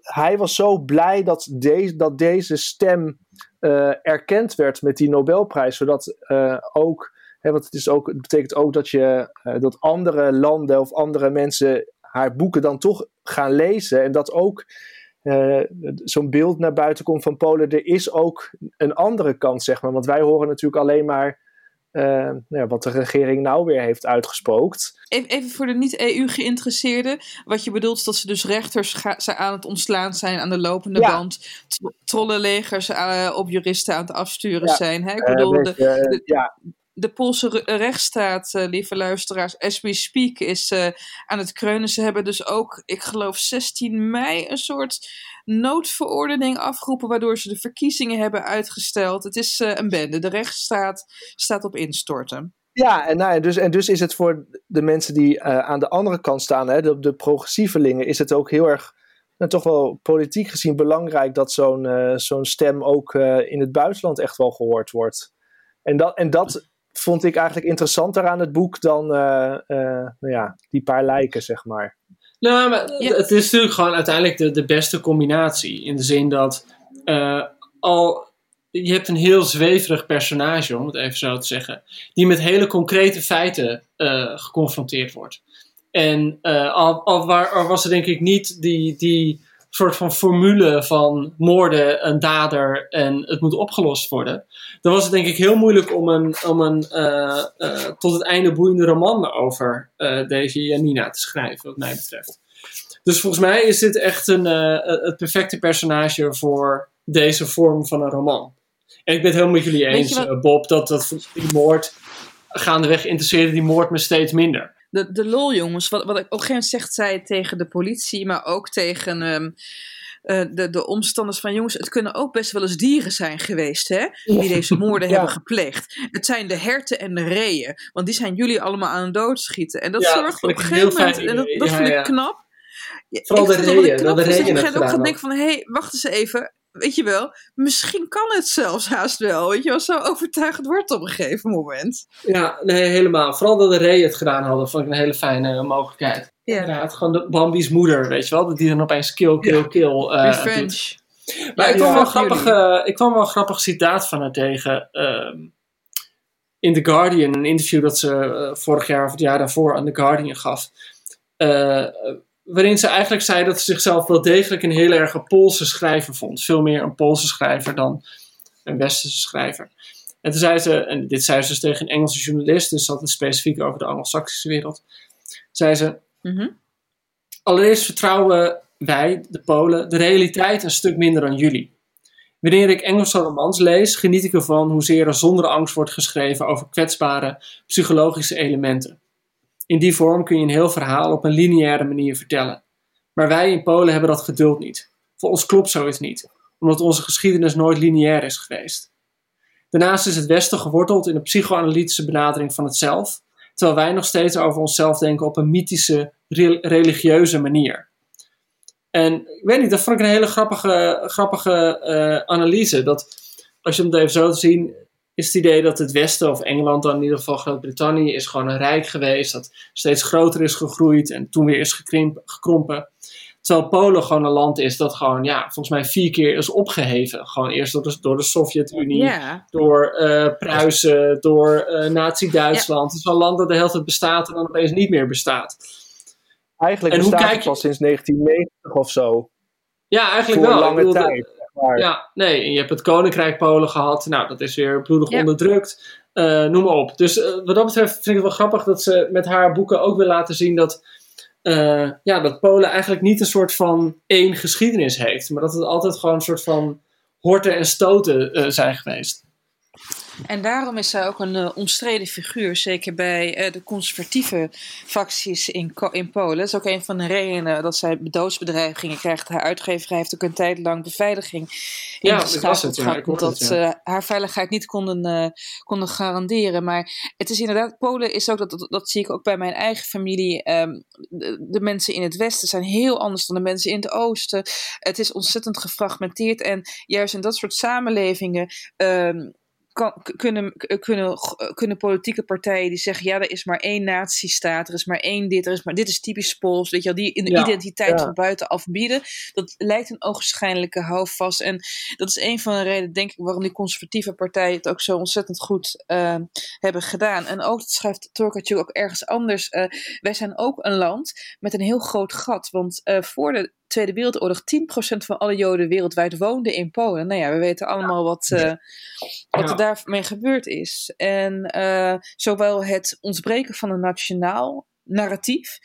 Hij was zo blij dat, de, dat deze stem uh, erkend werd met die Nobelprijs, zodat uh, ook. Hè, want het, is ook, het betekent ook dat, je, uh, dat andere landen of andere mensen haar boeken dan toch gaan lezen. En dat ook zo'n beeld naar buiten komt van Polen. Er is ook een andere kant, zeg maar. Want wij horen natuurlijk alleen maar uh, nou ja, wat de regering nou weer heeft uitgespookt. Even, even voor de niet-EU-geïnteresseerden. Wat je bedoelt is dat ze dus rechters aan het ontslaan zijn aan de lopende ja. band. Trollenlegers uh, op juristen aan het afsturen ja. zijn. Hè? Ik bedoel, uh, de, de, ja. De Poolse rechtsstaat, uh, lieve luisteraars, as we speak, is uh, aan het kreunen. Ze hebben dus ook, ik geloof 16 mei, een soort noodverordening afgeroepen, waardoor ze de verkiezingen hebben uitgesteld. Het is uh, een bende. De rechtsstaat staat op instorten. Ja, en, nou, dus, en dus is het voor de mensen die aan de andere kant staan, hè, de, de progressievelingen, is het ook heel erg, nou, toch wel politiek gezien belangrijk dat zo'n zo'n stem ook in het buitenland echt wel gehoord wordt. En dat, en dat vond ik eigenlijk interessanter aan het boek dan uh, uh, nou ja, die paar lijken, zeg maar. Nou, maar het is natuurlijk gewoon uiteindelijk de, de beste combinatie. In de zin dat eh, al, je hebt een heel zweverig personage, om het even zo te zeggen, die met hele concrete feiten eh, geconfronteerd wordt. En eh, al, al, waar, al was er denk ik niet die, die soort van formule van moorden, een dader en het moet opgelost worden. Dan was het denk ik heel moeilijk om een, om een eh, eh, tot het einde boeiende roman over eh, deze Janina te schrijven, wat mij betreft. Dus volgens mij is dit echt een, het perfecte personage voor deze vorm van een roman. En ik ben het helemaal met jullie eens, wat- Bob, dat, dat die moord gaandeweg interesseerde die moord me steeds minder. De, de lol, jongens, wat, wat ik op een gegeven moment zegt zij tegen de politie, maar ook tegen ehm, eh, de, de omstanders van jongens, het kunnen ook best wel eens dieren zijn geweest, hè? Die deze moorden Ja. hebben gepleegd. Het zijn de herten en de reeën, want die zijn jullie allemaal aan het doodschieten. En dat Ja, zorgt op een ik gegeven moment, en dat, idee. dat Ja, vind ik knap. Vooral ik de reeën, dat de op een reeën gegeven moment ook gaan denken van, hé, hey, wacht eens even. Weet je wel, misschien kan het zelfs haast wel. Weet je wel, zo overtuigend wordt op een gegeven moment. Ja, nee, helemaal. Vooral dat de Ray het gedaan hadden, vond ik een hele fijne eh, mogelijkheid. Ja. Inderdaad, gewoon de Bambi's moeder, weet je wel, dat die dan opeens kill, kill, kill eh, doet. Revenge. Maar Ja, ik, kwam ja. wel grappig, eh, ik kwam wel een grappig citaat van haar tegen ehm, in The Guardian, een interview dat ze eh, vorig jaar of het jaar daarvoor aan The Guardian gaf. Waarin ze eigenlijk zei dat ze zichzelf wel degelijk een heel erg een Poolse schrijver vond. Veel meer een Poolse schrijver dan een Westerse schrijver. En toen zei ze, en dit zei ze dus tegen een Engelse journalist, dus dat is specifiek over de Anglo-Saxische wereld. Zei ze, Mhm. Allereerst vertrouwen wij, de Polen, de realiteit een stuk minder dan jullie. Wanneer ik Engelse romans lees, geniet ik ervan hoezeer er zonder angst wordt geschreven over kwetsbare psychologische elementen. In die vorm kun je een heel verhaal op een lineaire manier vertellen. Maar wij in Polen hebben dat geduld niet. Voor ons klopt zoiets niet, omdat onze geschiedenis nooit lineair is geweest. Daarnaast is het Westen geworteld in een psychoanalytische benadering van het zelf, terwijl wij nog steeds over onszelf denken op een mythische, re- religieuze manier. En ik weet niet, dat vond ik een hele grappige, grappige eh, analyse. Dat als je het even zo te zien, is het idee dat het Westen, of Engeland dan in ieder geval Groot-Brittannië, is gewoon een rijk geweest, dat steeds groter is gegroeid en toen weer is gekrimp, gekrompen. Terwijl Polen gewoon een land is dat gewoon, ja, volgens mij vier keer is opgeheven. Gewoon eerst door de, door de Sovjet-Unie, Ja, door eh, Pruisen, door eh Nazi-Duitsland. Het is wel een land dat de hele tijd bestaat en dan opeens niet meer bestaat. Eigenlijk En hoe bestaat kijk het pas sinds 1990 of zo. Ja, eigenlijk Voor wel. Lange bedoel, tijd. Ja, nee, en je hebt het Koninkrijk Polen gehad. Nou, dat is weer bloedig Ja. onderdrukt. Eh, noem maar op. Dus eh, wat dat betreft vind ik het wel grappig dat ze met haar boeken ook wil laten zien dat, eh, ja, dat Polen eigenlijk niet een soort van één geschiedenis heeft. Maar dat het altijd gewoon een soort van horten en stoten zijn geweest. En daarom is zij ook een eh, omstreden figuur, zeker bij eh, de conservatieve facties in, in Polen. Dat is ook een van de redenen dat zij doodsbedreigingen krijgt. Haar uitgeverij heeft ook een tijd lang beveiliging Ja, dat ingeschakeld was het, ja. omdat ze ja. haar veiligheid niet konden, eh, konden garanderen. Maar het is inderdaad, Polen is ook, dat, dat, dat zie ik ook bij mijn eigen familie, ehm, de, de mensen in het westen zijn heel anders dan de mensen in het oosten. Het is ontzettend gefragmenteerd en juist in dat soort samenlevingen ehm, kan, kunnen, kunnen, kunnen politieke partijen die zeggen: ja, er is maar één nazistaat, er is maar één dit, er is maar dit is typisch Pools, weet je wel, die in de Ja, identiteit ja. van buitenaf bieden. Dat lijkt een ogenschijnlijke houvast. En dat is een van de redenen, denk ik, waarom die conservatieve partijen het ook zo ontzettend goed eh, hebben gedaan. En ook, dat schrijft Torkatje ook ergens anders, eh, wij zijn ook een land met een heel groot gat. Want eh, voor de Tweede Wereldoorlog 10% van alle Joden wereldwijd woonden in Polen. Nou ja, we weten allemaal wat, eh, wat er daarmee gebeurd is. En eh, zowel het ontbreken van een nationaal narratief,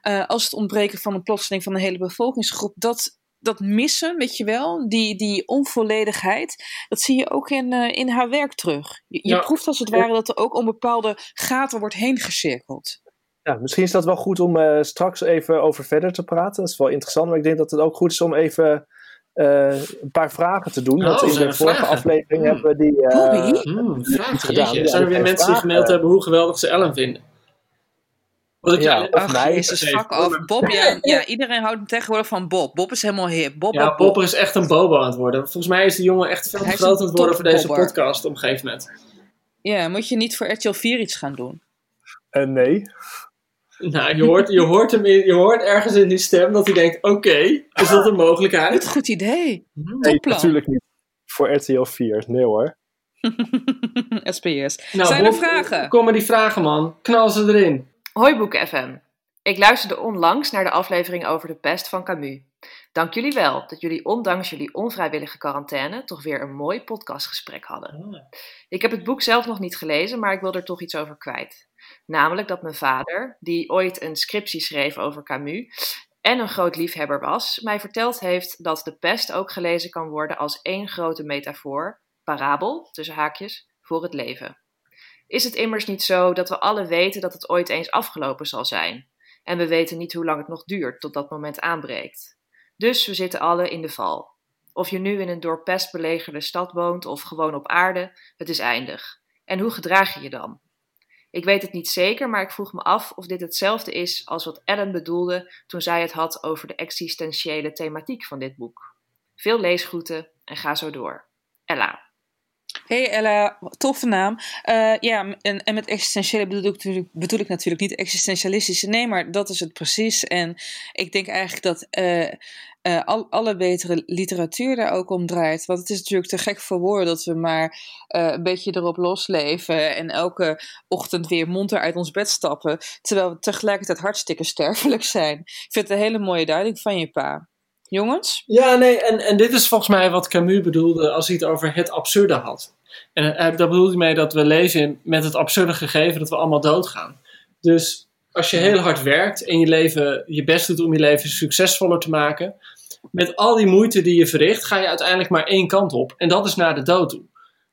eh, als het ontbreken van een plotseling van een hele bevolkingsgroep, dat, dat missen, weet je wel, die, die onvolledigheid, dat zie je ook in, in haar werk terug. Je, proeft als het ware dat er ook om bepaalde gaten wordt heen gecirkeld. Ja, misschien is dat wel goed om eh, straks even over verder te praten. Dat is wel interessant, maar ik denk dat het ook goed is om even eh, een paar vragen te doen. Oh, Want in de vorige vragen? aflevering Hmm. hebben we die... Bobby? Vraag, gedaan. Ja, Zijn er weer mensen die gemaild hebben hoe geweldig ze Ellen vinden? Wat ik Ja, of Ach, mij. jezus, Even, fuck af. Bob, ja, ja, iedereen houdt tegenwoordig van Bob. Bob is helemaal hip. Bob, ja, Bob, is echt een bobo aan het worden. Volgens mij is die jongen echt veel te is groot aan het worden voor deze podcast op een gegeven moment. Ja, moet je niet voor RTL 4 iets gaan doen? eh, nee. Nou, je hoort, je, hoort hem in, je hoort ergens in die stem dat hij denkt: oké, is dat een mogelijkheid? Goed idee. Nee, Topplan. natuurlijk niet. Voor RTL 4. Nee hoor. SPS. Nou, Zijn er Bob, vragen? Kom maar die vragen, man. Knal ze erin. Hoi Boek FM. Ik luisterde onlangs naar de aflevering over de pest van Camus. Dank jullie wel dat jullie ondanks jullie onvrijwillige quarantaine toch weer een mooi podcastgesprek hadden. Ik heb het boek zelf nog niet gelezen, maar ik wil er toch iets over kwijt. Namelijk dat mijn vader, die ooit een scriptie schreef over Camus en een groot liefhebber was, mij verteld heeft dat de pest ook gelezen kan worden als één grote metafoor, parabel, tussen haakjes, voor het leven. Is het immers niet zo dat we alle weten dat het ooit eens afgelopen zal zijn? En we weten niet hoe lang het nog duurt tot dat moment aanbreekt. Dus we zitten alle in de val. Of je nu in een door pest belegerde stad woont of gewoon op aarde, het is eindig. En hoe gedraag je je dan? Ik weet het niet zeker, maar ik vroeg me af of dit hetzelfde is als wat Ellen bedoelde toen zij het had over de existentiële thematiek van dit boek. Veel leesgroeten en ga zo door. Ella. Hey Ella, toffe naam. Eh, ja, en, en met existentiële bedoel ik, natuurlijk, bedoel ik natuurlijk niet existentialistische. Nee, maar dat is het precies. En ik denk eigenlijk dat eh, eh, al, alle betere literatuur daar ook om draait. Want het is natuurlijk te gek voor woorden dat we maar een beetje erop losleven. En elke ochtend weer monter uit ons bed stappen. Terwijl we tegelijkertijd hartstikke sterfelijk zijn. Ik vind het een hele mooie duiding van je pa. Jongens? Ja, nee, en, en dit is volgens mij wat Camus bedoelde als hij het over het absurde had. En uh, daar bedoelt hij mee dat we leven met het absurde gegeven dat we allemaal doodgaan. Dus als je heel hard werkt en je leven je best doet om je leven succesvoller te maken, met al die moeite die je verricht, ga je uiteindelijk maar één kant op. En dat is naar de dood toe.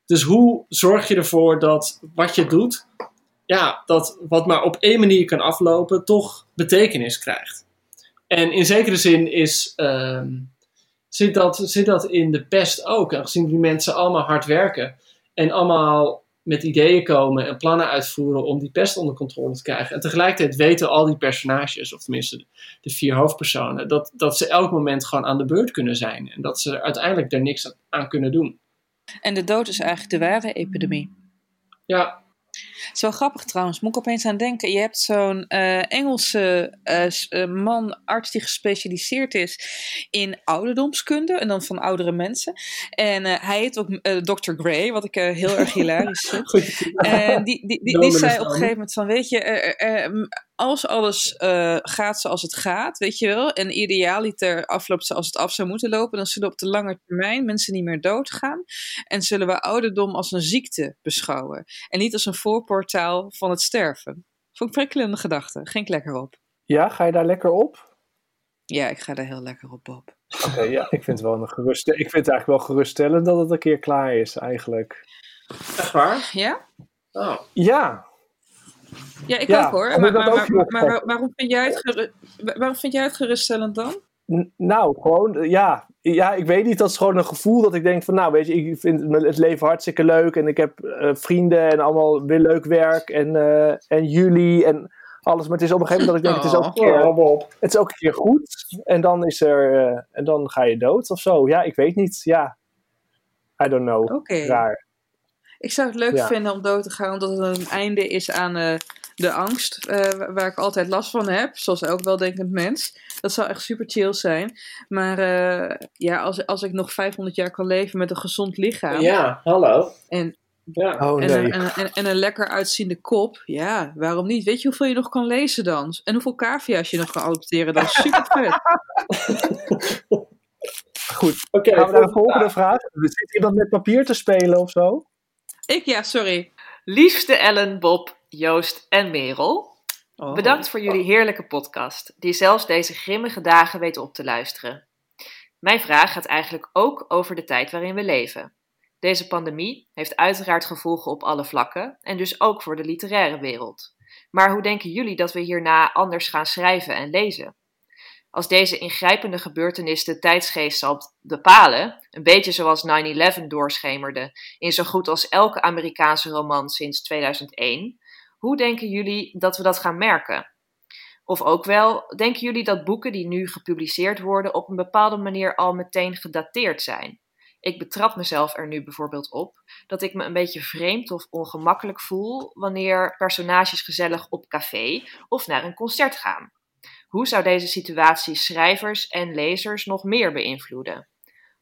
Dus hoe zorg je ervoor dat wat je doet, ja, dat wat maar op één manier kan aflopen, toch betekenis krijgt? En in zekere zin is, uh, zit, dat, zit dat in de pest ook. Aangezien die mensen allemaal hard werken en allemaal met ideeën komen en plannen uitvoeren om die pest onder controle te krijgen. En tegelijkertijd weten al die personages, of tenminste de vier hoofdpersonen, dat, dat ze elk moment gewoon aan de beurt kunnen zijn. En dat ze uiteindelijk er niks aan kunnen doen. En de dood is eigenlijk de ware epidemie. Ja, het is wel grappig trouwens, moet ik opeens aan denken. Je hebt zo'n uh, Engelse uh, man, arts die gespecialiseerd is in ouderdomskunde en dan van oudere mensen. En uh, hij heet ook Dr. Gray, wat ik heel erg hilarisch vind. en die, die, die, die zei op een gegeven moment van, weet je, als alles gaat zoals het gaat, weet je wel, en idealiter afloopt zoals het af zou moeten lopen, dan zullen op de lange termijn mensen niet meer doodgaan en zullen we ouderdom als een ziekte beschouwen en niet als een voorportaal van het sterven. Vond ik prikkelende gedachte. Ging ik lekker op. Ja, ga je daar lekker op? Ja, ik ga daar heel lekker op, Bob. Oké, okay, ja, ik vind, het wel een gerust, ik vind het eigenlijk wel geruststellend dat het een keer klaar is, eigenlijk. Echt waar? Ja? Oh. Ja. Ja, ik ja, ook hoor. Maar, maar, maar, maar, waarom, vind jij het waarom vind jij het geruststellend dan? Nou, gewoon, ja, ja, ik weet niet, dat is gewoon een gevoel dat ik denk van, nou weet je, ik vind het leven hartstikke leuk en ik heb uh, vrienden en allemaal weer leuk werk en, uh, en jullie en alles. Maar het is op een gegeven moment dat ik denk, het, is ook een keer, oh, het is ook een keer goed en dan is er, uh, en dan ga je dood of zo. Ja, ik weet niet, ja. I don't know. Oké. Okay. Raar. Ik zou het leuk ja. vinden om dood te gaan, omdat het een einde is aan uh, de angst, uh, waar ik altijd last van heb, zoals elk weldenkend mens. Dat zou echt super chill zijn. Maar uh, ja, als, als ik nog 500 jaar kan leven met een gezond lichaam. Ja, hallo. En, ja. oh, en, nee. een, en, en, en, een lekker uitziende kop. Ja, waarom niet? Weet je hoeveel je nog kan lezen dan? En hoeveel cavia's je nog kan adopteren? Dat is super vet. Goed, okay, gaan we naar de volgende vraag. Zit iemand met papier te spelen of zo? Ik ja, sorry. Liefste Ellen, Bob, Joost en Merel. Oh. Bedankt voor jullie heerlijke podcast, die zelfs deze grimmige dagen weet op te luisteren. Mijn vraag gaat eigenlijk ook over de tijd waarin we leven. Deze pandemie heeft uiteraard gevolgen op alle vlakken en dus ook voor de literaire wereld. Maar hoe denken jullie dat we hierna anders gaan schrijven en lezen? Als deze ingrijpende gebeurtenis de tijdsgeest zal bepalen, een beetje zoals 9-11 doorschemerde in zo goed als elke Amerikaanse roman sinds 2001, hoe denken jullie dat we dat gaan merken? Of ook wel, denken jullie dat boeken die nu gepubliceerd worden op een bepaalde manier al meteen gedateerd zijn? Ik betrap mezelf er nu bijvoorbeeld op dat ik me een beetje vreemd of ongemakkelijk voel wanneer personages gezellig op café of naar een concert gaan. Hoe zou deze situatie schrijvers en lezers nog meer beïnvloeden?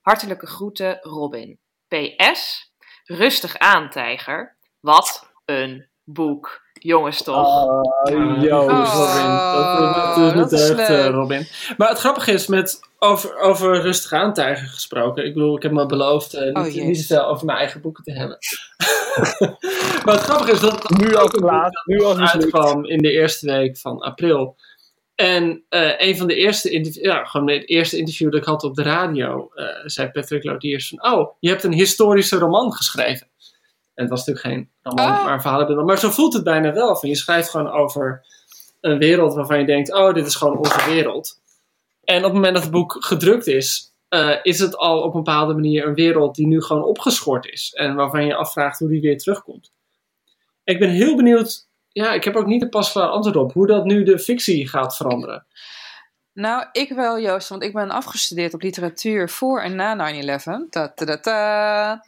Hartelijke groeten, Robin. PS. Rustig aan, tijger. Wat een boek. Jongens toch? Oh, Joost. Robin. Dat, is is echt, eh. Robin. Maar het grappige is, met over, over rustig gesproken. Ik bedoel, ik heb me beloofd eh, Oh, niet, jezus. niet te veel over mijn eigen boeken te hebben. maar het grappige is dat Nu al ook klaar. Nu al uitkwam in de eerste week van april. En eh, een van de eerste, interv- ja, gewoon het eerste interview dat ik had op de radio, eh, zei Patrick Lodiers van, oh, je hebt een historische roman geschreven. En het was natuurlijk geen roman, Oh. maar. Maar zo voelt het bijna wel. Van, je schrijft gewoon over een wereld waarvan je denkt, oh, dit is gewoon onze wereld. En op het moment dat het boek gedrukt is, eh, is het al op een bepaalde manier een wereld die nu gewoon opgeschort is. En waarvan je je afvraagt hoe die weer terugkomt. Ik ben heel benieuwd, ja, ik heb ook niet een pasklaar antwoord op, hoe dat nu de fictie gaat veranderen. Nou, ik wel, Joost, want ik ben afgestudeerd op literatuur voor en na 9-11. Ta -ta -ta -ta.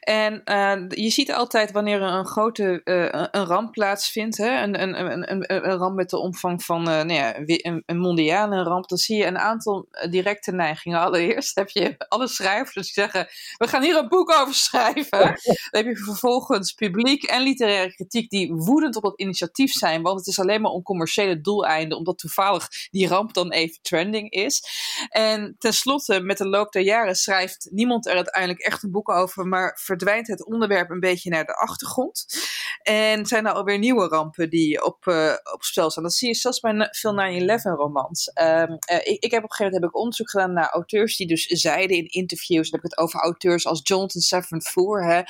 En eh, je ziet altijd wanneer er een grote eh, een- ramp plaatsvindt, hè, een, een, een, een, een ramp met de omvang van eh, nou ja, een, een mondiale ramp, dan zie je een aantal directe neigingen. Allereerst heb je alle schrijvers die zeggen, we gaan hier een boek over schrijven. Dan heb je vervolgens publiek en literaire kritiek die woedend op dat initiatief zijn, want het is alleen maar om commerciële doeleinden, omdat toevallig die ramp dan even trending is. En tenslotte, met de loop der jaren schrijft niemand er uiteindelijk echt een boek over, maar verdwijnt het onderwerp een beetje naar de achtergrond. En zijn er alweer nieuwe rampen die op, eh, op spel staan. Dat zie je zelfs bij veel 9-11 romans. Ehm, eh, ik, ik heb op een gegeven moment heb ik onderzoek gedaan naar auteurs die dus zeiden in interviews, dan heb ik het over auteurs als Jonathan Safran Foer, hè,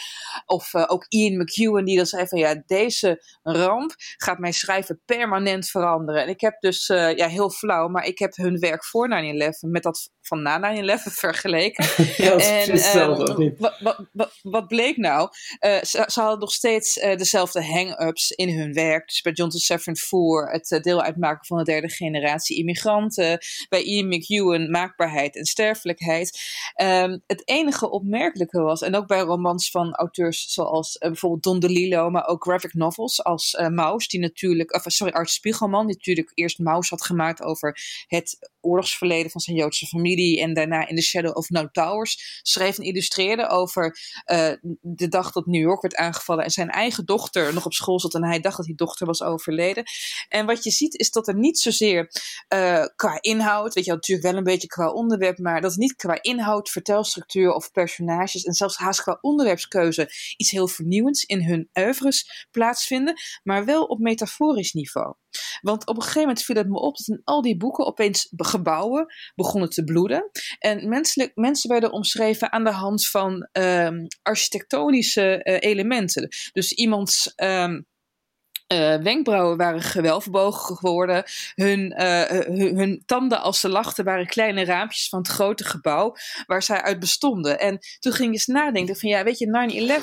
of eh, ook Ian McEwan, die dan zei van ja, deze ramp gaat mijn schrijven permanent veranderen. En ik heb dus, ja, heel flauw, maar ik heb hun werk voor 9-11 met dat van na 9-11 vergeleken. Ja, En, ehm, wat, wat, wat, wat bleek nou? Ze, ze hadden nog steeds eh, dezelfde hang-ups in hun werk. Dus bij Jonathan Safran Foer het eh, deel uitmaken van de derde generatie immigranten. Bij Ian McEwan maakbaarheid en sterfelijkheid. Ehm, het enige opmerkelijke was, en ook bij romans van auteurs zoals eh, bijvoorbeeld Don DeLillo, maar ook graphic novels als eh Maus, die natuurlijk, of, sorry, Art Spiegelman, die natuurlijk eerst Maus had gemaakt over het oorlogsverleden van zijn Joodse familie en daarna in The Shadow of No Towers schreef en illustreerde over eh, de dag dat New York werd aangevallen en zijn eigen dochter nog op school zat en hij dacht dat die dochter was overleden. En wat je ziet is dat er niet zozeer eh, qua inhoud, weet je natuurlijk wel een beetje qua onderwerp, maar dat niet qua inhoud, vertelstructuur of personages en zelfs haast qua onderwerpskeuze iets heel vernieuwends in hun oeuvres plaatsvinden, maar wel op metaforisch niveau. Want op een gegeven moment viel het me op dat in al die boeken opeens gebouwen begonnen te bloeden. En menselijk, mensen werden omschreven aan de hand van ehm, architectonische eh, elementen. Dus iemands. ehm, eh, wenkbrauwen waren gewelfbogen geworden. Hun, eh, hun, tanden als ze lachten waren kleine raampjes van het grote gebouw waar zij uit bestonden. En toen ging je eens nadenken van ja, weet je,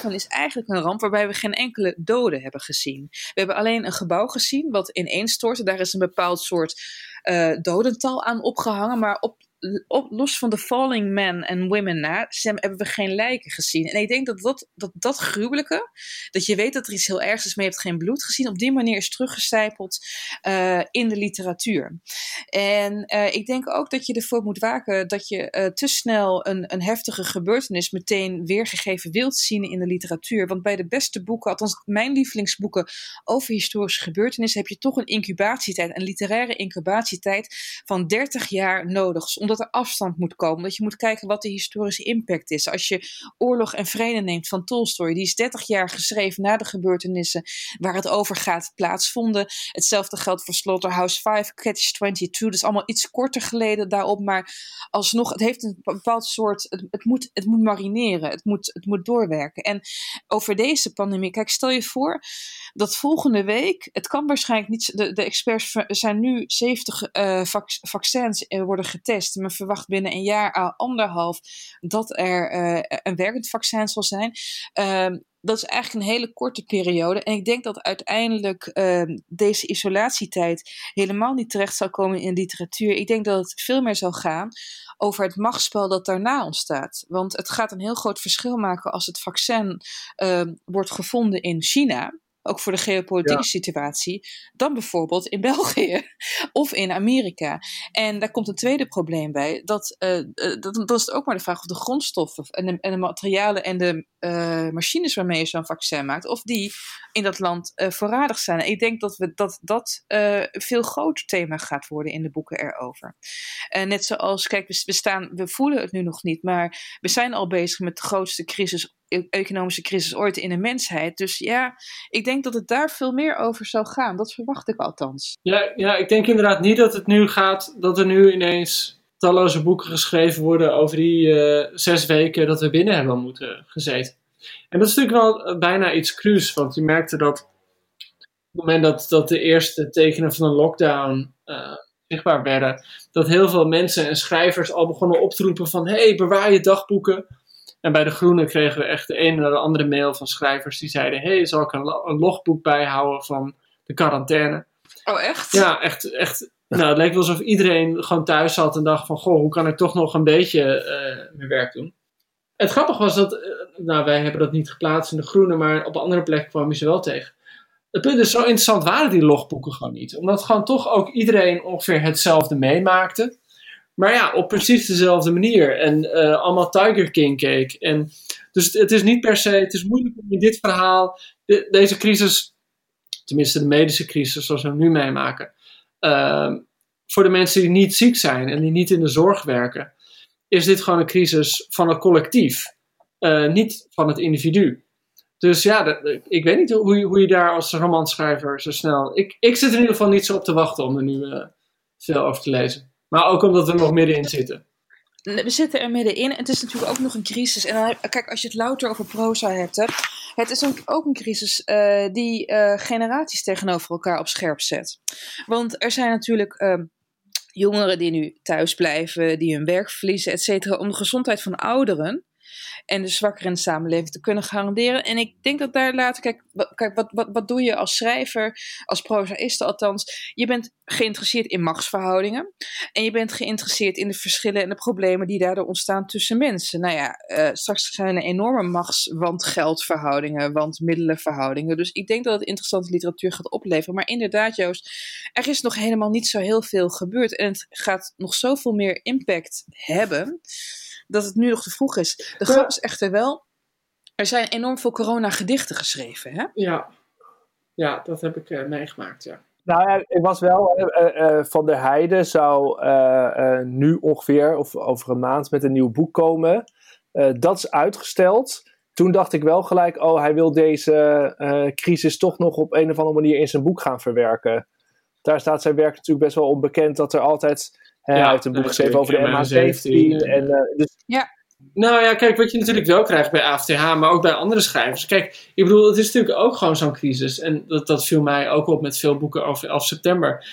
9-11 is eigenlijk een ramp waarbij we geen enkele doden hebben gezien. We hebben alleen een gebouw gezien wat ineenstortte. Daar is een bepaald soort eh, dodental aan opgehangen, maar op op, los van de falling men en women na, hebben we geen lijken gezien. En ik denk dat dat, dat dat gruwelijke, dat je weet dat er iets heel ergs is, maar je hebt geen bloed gezien, op die manier is teruggecijpeld eh, in de literatuur. En eh, ik denk ook dat je ervoor moet waken dat je eh, te snel een, een heftige gebeurtenis meteen weergegeven wilt zien in de literatuur. Want bij de beste boeken, althans mijn lievelingsboeken over historische gebeurtenissen, heb je toch een incubatietijd, een literaire incubatietijd van 30 jaar nodig. Dus omdat er afstand moet komen, dat je moet kijken wat de historische impact is. Als je Oorlog en Vrede neemt van Tolstoy, die is 30 jaar geschreven na de gebeurtenissen waar het over gaat plaatsvonden. Hetzelfde geldt voor Slaughterhouse 5, Catch 22. Dat is allemaal iets korter geleden daarop, maar alsnog, het heeft een bepaald soort, het, het, moet, het moet marineren, het moet, het moet doorwerken. En over deze pandemie, kijk, stel je voor dat volgende week, het kan waarschijnlijk niet, de, de experts zijn nu 70 eh, vac- vaccins eh, worden getest, men verwacht binnen een jaar à anderhalf dat er een werkend vaccin zal zijn. Dat is eigenlijk een hele korte periode. En ik denk dat uiteindelijk ehm, deze isolatietijd helemaal niet terecht zal komen in literatuur. Ik denk dat het veel meer zal gaan over het machtsspel dat daarna ontstaat. Want het gaat een heel groot verschil maken als het vaccin ehm, wordt gevonden in China ook voor de geopolitieke situatie, dan bijvoorbeeld in België of in Amerika. En daar komt een tweede probleem bij. Dat, uh, dat, dat is ook maar de vraag of de grondstoffen en de, en de materialen en de uh, machines waarmee je zo'n vaccin maakt, of die in dat land uh, voorradig zijn. ik denk dat we, dat, dat een veel groter thema gaat worden in de boeken erover. net zoals, kijk, we, we, staan, we voelen het nu nog niet, maar we zijn al bezig met de grootste crisis economische crisis ooit in de mensheid. Dus ja, ik denk dat het daar veel meer over zou gaan. Dat verwacht ik althans. Ja, ja ik denk inderdaad niet dat het nu gaat, dat er nu ineens talloze boeken geschreven worden over die uh, zes weken dat we binnen hebben moeten gezeten. En dat is natuurlijk wel eh, bijna iets cruus, want je merkte dat op het moment dat, dat de eerste tekenen van een lockdown uh, zichtbaar werden, dat heel veel mensen en schrijvers al begonnen op te roepen van hey, bewaar je dagboeken. En bij de Groene kregen we echt de ene naar de andere mail van schrijvers die zeiden: hey, zal ik een, een logboek bijhouden van de quarantaine? Oh, echt? Ja, echt. echt nou, het leek wel alsof iedereen gewoon thuis zat en dacht: van, Goh, hoe kan ik toch nog een beetje uh, mijn werk doen? Het grappige was dat, uh, nou, wij hebben dat niet geplaatst in de Groene, maar op andere plekken kwam je ze wel tegen. Het punt is, zo interessant waren die logboeken gewoon niet. Omdat gewoon toch ook iedereen ongeveer hetzelfde meemaakte. Maar ja, op precies dezelfde manier. En uh, allemaal Tiger King cake. En dus het is niet per se, het is moeilijk om in dit verhaal, deze crisis, tenminste de medische crisis zoals we hem nu meemaken, uh, voor de mensen die niet ziek zijn en die niet in de zorg werken, is dit gewoon een crisis van het collectief, uh, niet van het individu. Dus ja, ik weet niet hoe, hoe je daar als romanschrijver zo snel. Ik, ik zit in ieder geval niet zo op te wachten om er nu uh, veel over te lezen. Maar ook omdat we nog middenin zitten. We zitten er middenin. Het is natuurlijk ook nog een crisis. En dan, kijk, als je het louter over proza hebt. Hè, het is ook een crisis uh, die uh, generaties tegenover elkaar op scherp zet. Want er zijn natuurlijk uh, jongeren die nu thuis blijven, die hun werk verliezen, et cetera, om de gezondheid van ouderen en de zwakkeren in de samenleving te kunnen garanderen. En ik denk dat daar later, kijk, kijk wat, wat, wat doe je als schrijver, als prozaïste althans? Je bent geïnteresseerd in machtsverhoudingen en je bent geïnteresseerd in de verschillen en de problemen die daardoor ontstaan tussen mensen. Nou ja, uh, straks zijn er enorme machts- want geldverhoudingen, want middelenverhoudingen. Dus ik denk dat het interessante literatuur gaat opleveren. Maar inderdaad, Joost, er is nog helemaal niet zo heel veel gebeurd en het gaat nog zoveel meer impact hebben dat het nu nog te vroeg is. De grap is echter wel, er zijn enorm veel corona-gedichten geschreven, hè? Ja, ja dat heb ik uh, meegemaakt, ja. Nou ja, ik was wel, uh, uh, Van der Heijden zou nu ongeveer, of over een maand, met een nieuw boek komen. dat is uitgesteld. Toen dacht ik wel gelijk, oh, hij wil deze crisis toch nog op een of andere manier in zijn boek gaan verwerken. Daar staat zijn werk natuurlijk best wel onbekend, dat er altijd hij ja, heeft een boek geschreven over de MH17. En, uh, dus... Ja. Nou ja, kijk, wat je natuurlijk wel krijgt bij AFTH, maar ook bij andere schrijvers. Kijk, ik bedoel, het is natuurlijk ook gewoon zo'n crisis. En dat, dat viel mij ook op met veel boeken over 11 september.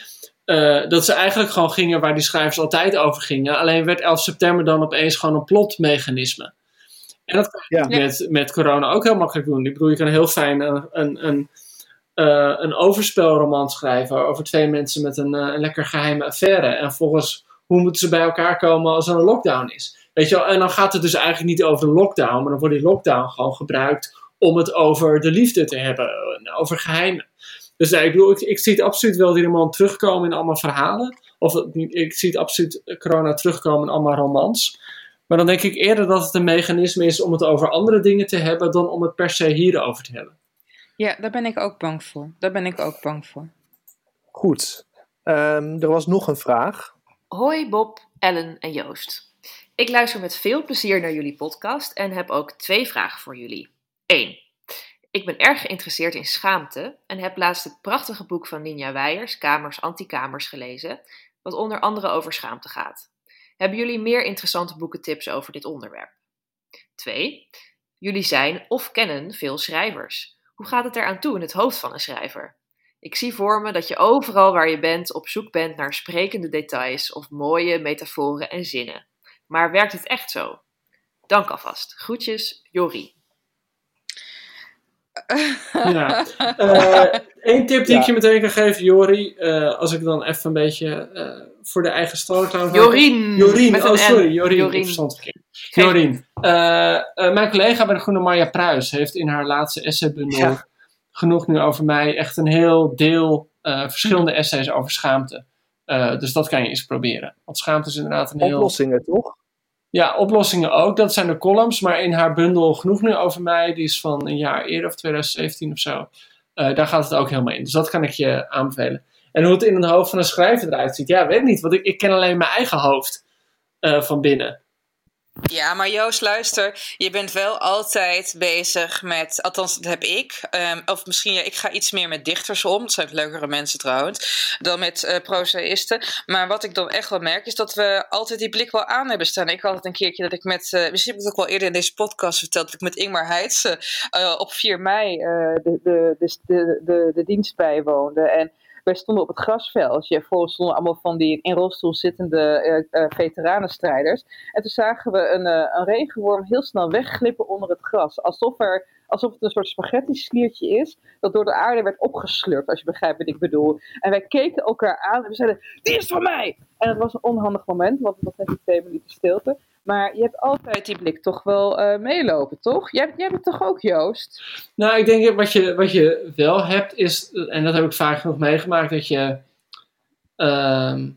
Uh, dat ze eigenlijk gewoon gingen waar die schrijvers altijd over gingen. Alleen werd 11 september dan opeens gewoon een plotmechanisme. En dat kan je ja. met, met corona ook heel makkelijk doen. Ik bedoel, je kan heel fijn een, een, een, uh, een overspelroman schrijven over twee mensen met een, uh, een lekker geheime affaire. En volgens hoe moeten ze bij elkaar komen als er een lockdown is? Weet je wel? En dan gaat het dus eigenlijk niet over de lockdown, maar dan wordt die lockdown gewoon gebruikt om het over de liefde te hebben, over geheimen. Dus ik bedoel, ik, zie het absoluut wel roman terugkomen in allemaal verhalen. Of ik zie het absoluut corona terugkomen in allemaal romans. Maar dan denk ik eerder dat het een mechanisme is om het over andere dingen te hebben dan om het per se hierover te hebben. Ja, daar ben ik ook bang voor. Daar ben ik ook bang voor. Goed. Um, er was nog een vraag. Hoi Bob, Ellen en Joost. Ik luister met veel plezier naar jullie podcast en heb ook twee vragen voor jullie. 1. Ik ben erg geïnteresseerd in schaamte en heb laatst het prachtige boek van Ninja Weijers, Kamers Antikamers, gelezen, wat onder andere over schaamte gaat. Hebben jullie meer interessante boekentips over dit onderwerp? 2. Jullie zijn of kennen veel schrijvers. Hoe gaat het eraan toe in het hoofd van een schrijver? Ik zie voor me dat je overal waar je bent op zoek bent naar sprekende details of mooie metaforen en zinnen. Maar werkt het echt zo? Dank alvast. Groetjes, Jori. Ja. Eén uh, tip die Ja. ik je meteen kan geven, Jori. eh, als ik dan even een beetje eh, voor de eigen stal kan maken. Jorien. Jorien, met oh sorry, Jorien. Jorien. Jorien. Eh, eh, mijn collega bij de Groene Marja Pruis heeft in haar laatste essaybundel Ja. genoeg nu over mij echt een heel deel eh, verschillende essays over schaamte. Eh, dus dat kan je eens proberen. Want schaamte is inderdaad een heel... Oplossingen, toch? Ja, oplossingen ook. Dat zijn de columns. Maar in haar bundel Genoeg Nu Over Mij, die is van een jaar eerder of 2017 of zo. eh, daar gaat het ook helemaal in. Dus dat kan ik je aanbevelen. En hoe het in het hoofd van een schrijver eruit ziet, ja, weet niet. Want ik, ik ken alleen mijn eigen hoofd eh, van binnen. Ja, maar Joost, luister. Je bent wel altijd bezig met, althans dat heb ik. ehm, of misschien, ja, ik ga iets meer met dichters om. Dat zijn leukere mensen trouwens. Dan met eh prozaïsten. Maar wat ik dan echt wel merk, is dat we altijd die blik wel aan hebben staan. Ik had het een keertje dat ik met, eh, misschien heb ik het ook wel eerder in deze podcast verteld, dat ik met Ingmar Heitse eh, op 4 mei de, de, de, de, de, de dienst bijwoonde. En wij stonden op het grasveldje. Voor stonden allemaal van die in rolstoel zittende eh, eh, veteranenstrijders. En toen zagen we een, eh, een regenworm heel snel wegglippen onder het gras. Alsof, er, alsof het een soort spaghetti-sliertje is dat door de aarde werd opgeslurpt, als je begrijpt wat ik bedoel. En wij keken elkaar aan en we zeiden, die is van mij! En het was een onhandig moment, want het was net die twee minuten stilte. Maar je hebt altijd die blik toch wel eh, meelopen, toch? Jij, hebt het toch ook, Joost? Nou, ik denk wat je, wat je wel hebt is, en dat heb ik vaak genoeg meegemaakt, dat je, ehm,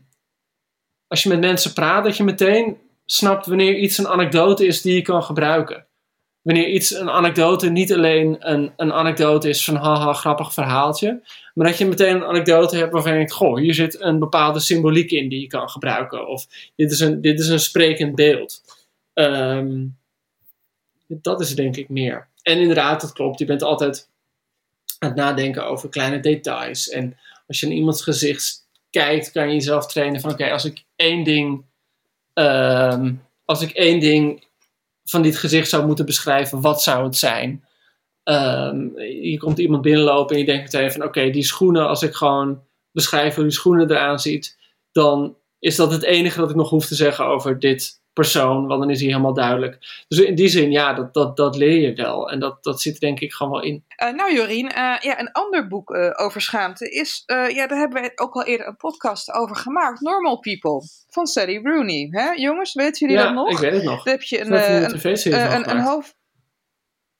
als je met mensen praat, dat je meteen snapt wanneer iets een anekdote is die je kan gebruiken. Wanneer iets, een anekdote, niet alleen een, een anekdote is van haha, grappig verhaaltje, maar dat je meteen een anekdote hebt waarvan je denkt, goh, hier zit een bepaalde symboliek in die je kan gebruiken. Of dit is een, dit is een sprekend beeld. Ehm, dat is denk ik meer. En inderdaad, dat klopt. Je bent altijd aan het nadenken over kleine details. En als je in iemands gezicht kijkt, kan je jezelf trainen van oké, als ik één ding. ehm, als ik één ding van dit gezicht zou moeten beschrijven, wat zou het zijn? Ehm, je komt iemand binnenlopen en je denkt meteen van oké, die schoenen, als ik gewoon beschrijf hoe die schoenen eraan ziet, dan is dat het enige dat ik nog hoef te zeggen over dit persoon, want dan is hij helemaal duidelijk. Dus in die zin, ja, dat, dat, dat leer je wel. En dat, dat zit er denk ik gewoon wel in. Eh, nou Jorien, eh, ja, een ander boek eh, over schaamte is, ja, daar hebben wij ook al eerder een podcast over gemaakt. Normal People, van Sally Rooney. Hè? Jongens, weten jullie ja, dat nog? ik weet het nog. Daar heb je een, een een, een, hoofd...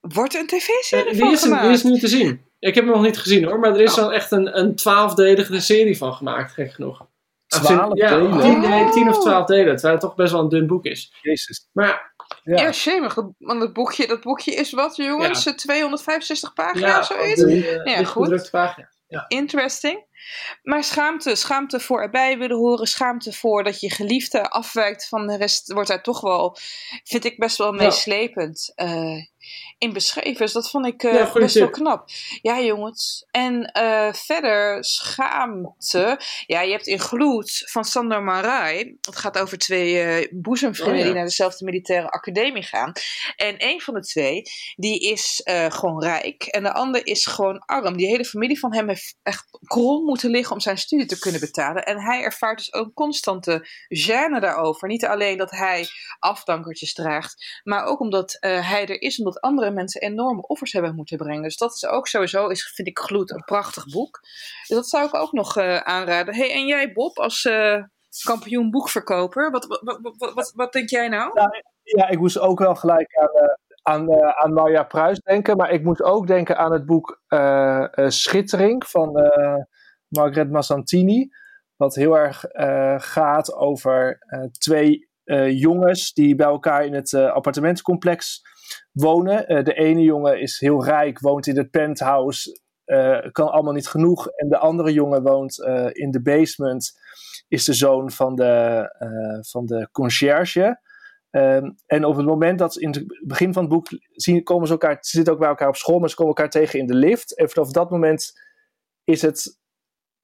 Wordt er een tv-serie van die, is, gemaakt? die is nu te zien. Ik heb hem nog niet gezien hoor, maar er is Oh. wel echt een, een twaalfdelige serie van gemaakt, gek genoeg. Twaalf ja, delen? Tien, nee, tien of Oh. twaalf delen, terwijl het toch best wel een dun boek is. Jezus. Maar Ja. Ja, shemig. Want het boekje, dat boekje is wat, jongens? Eh, 265 pagina's ja, of zoiets? eh, Ja, goed. pagina. Ja. Interesting. Maar schaamte, schaamte voor erbij willen horen, schaamte voor dat je geliefde afwijkt van de rest, wordt daar toch wel, vind ik best wel Ja. meeslepend eh, in beschreven. Dus dat vond ik eh, Ja, best wel knap. Ja, jongens. En eh, verder, schaamte. Ja, je hebt in Gloed van Sander Marai. Het gaat over twee boezemvrienden Oh, ja. die naar dezelfde militaire academie gaan. En een van de twee, die is gewoon rijk. En de ander is gewoon arm. Die hele familie van hem heeft echt krom moeten liggen om zijn studie te kunnen betalen. En hij ervaart dus ook constante gêne daarover. Niet alleen dat hij afdankertjes draagt, maar ook omdat eh, hij er is, omdat andere mensen enorme offers hebben moeten brengen. Dus dat is ook sowieso, is, vind ik Gloed, een prachtig boek. Dus dat zou ik ook nog eh, aanraden. Hey, en jij Bob, als eh, kampioen boekverkoper, wat, wat, wat, wat, denk jij nou? Ja, ik moest ook wel gelijk aan, aan, aan Marja Pruis denken. Maar ik moet ook denken aan het boek Schittering van Margaret Massantini. Wat heel erg eh, gaat over eh, twee eh, jongens die bij elkaar in het appartementencomplex wonen. De ene jongen is heel rijk, woont in het penthouse, kan allemaal niet genoeg. En de andere jongen woont in de basement, is de zoon van de, eh, van de conciërge. Ehm, en op het moment dat ze in het begin van het boek zien, komen ze elkaar, ze zitten ook bij elkaar op school, maar ze komen elkaar tegen in de lift. En vanaf dat moment is het,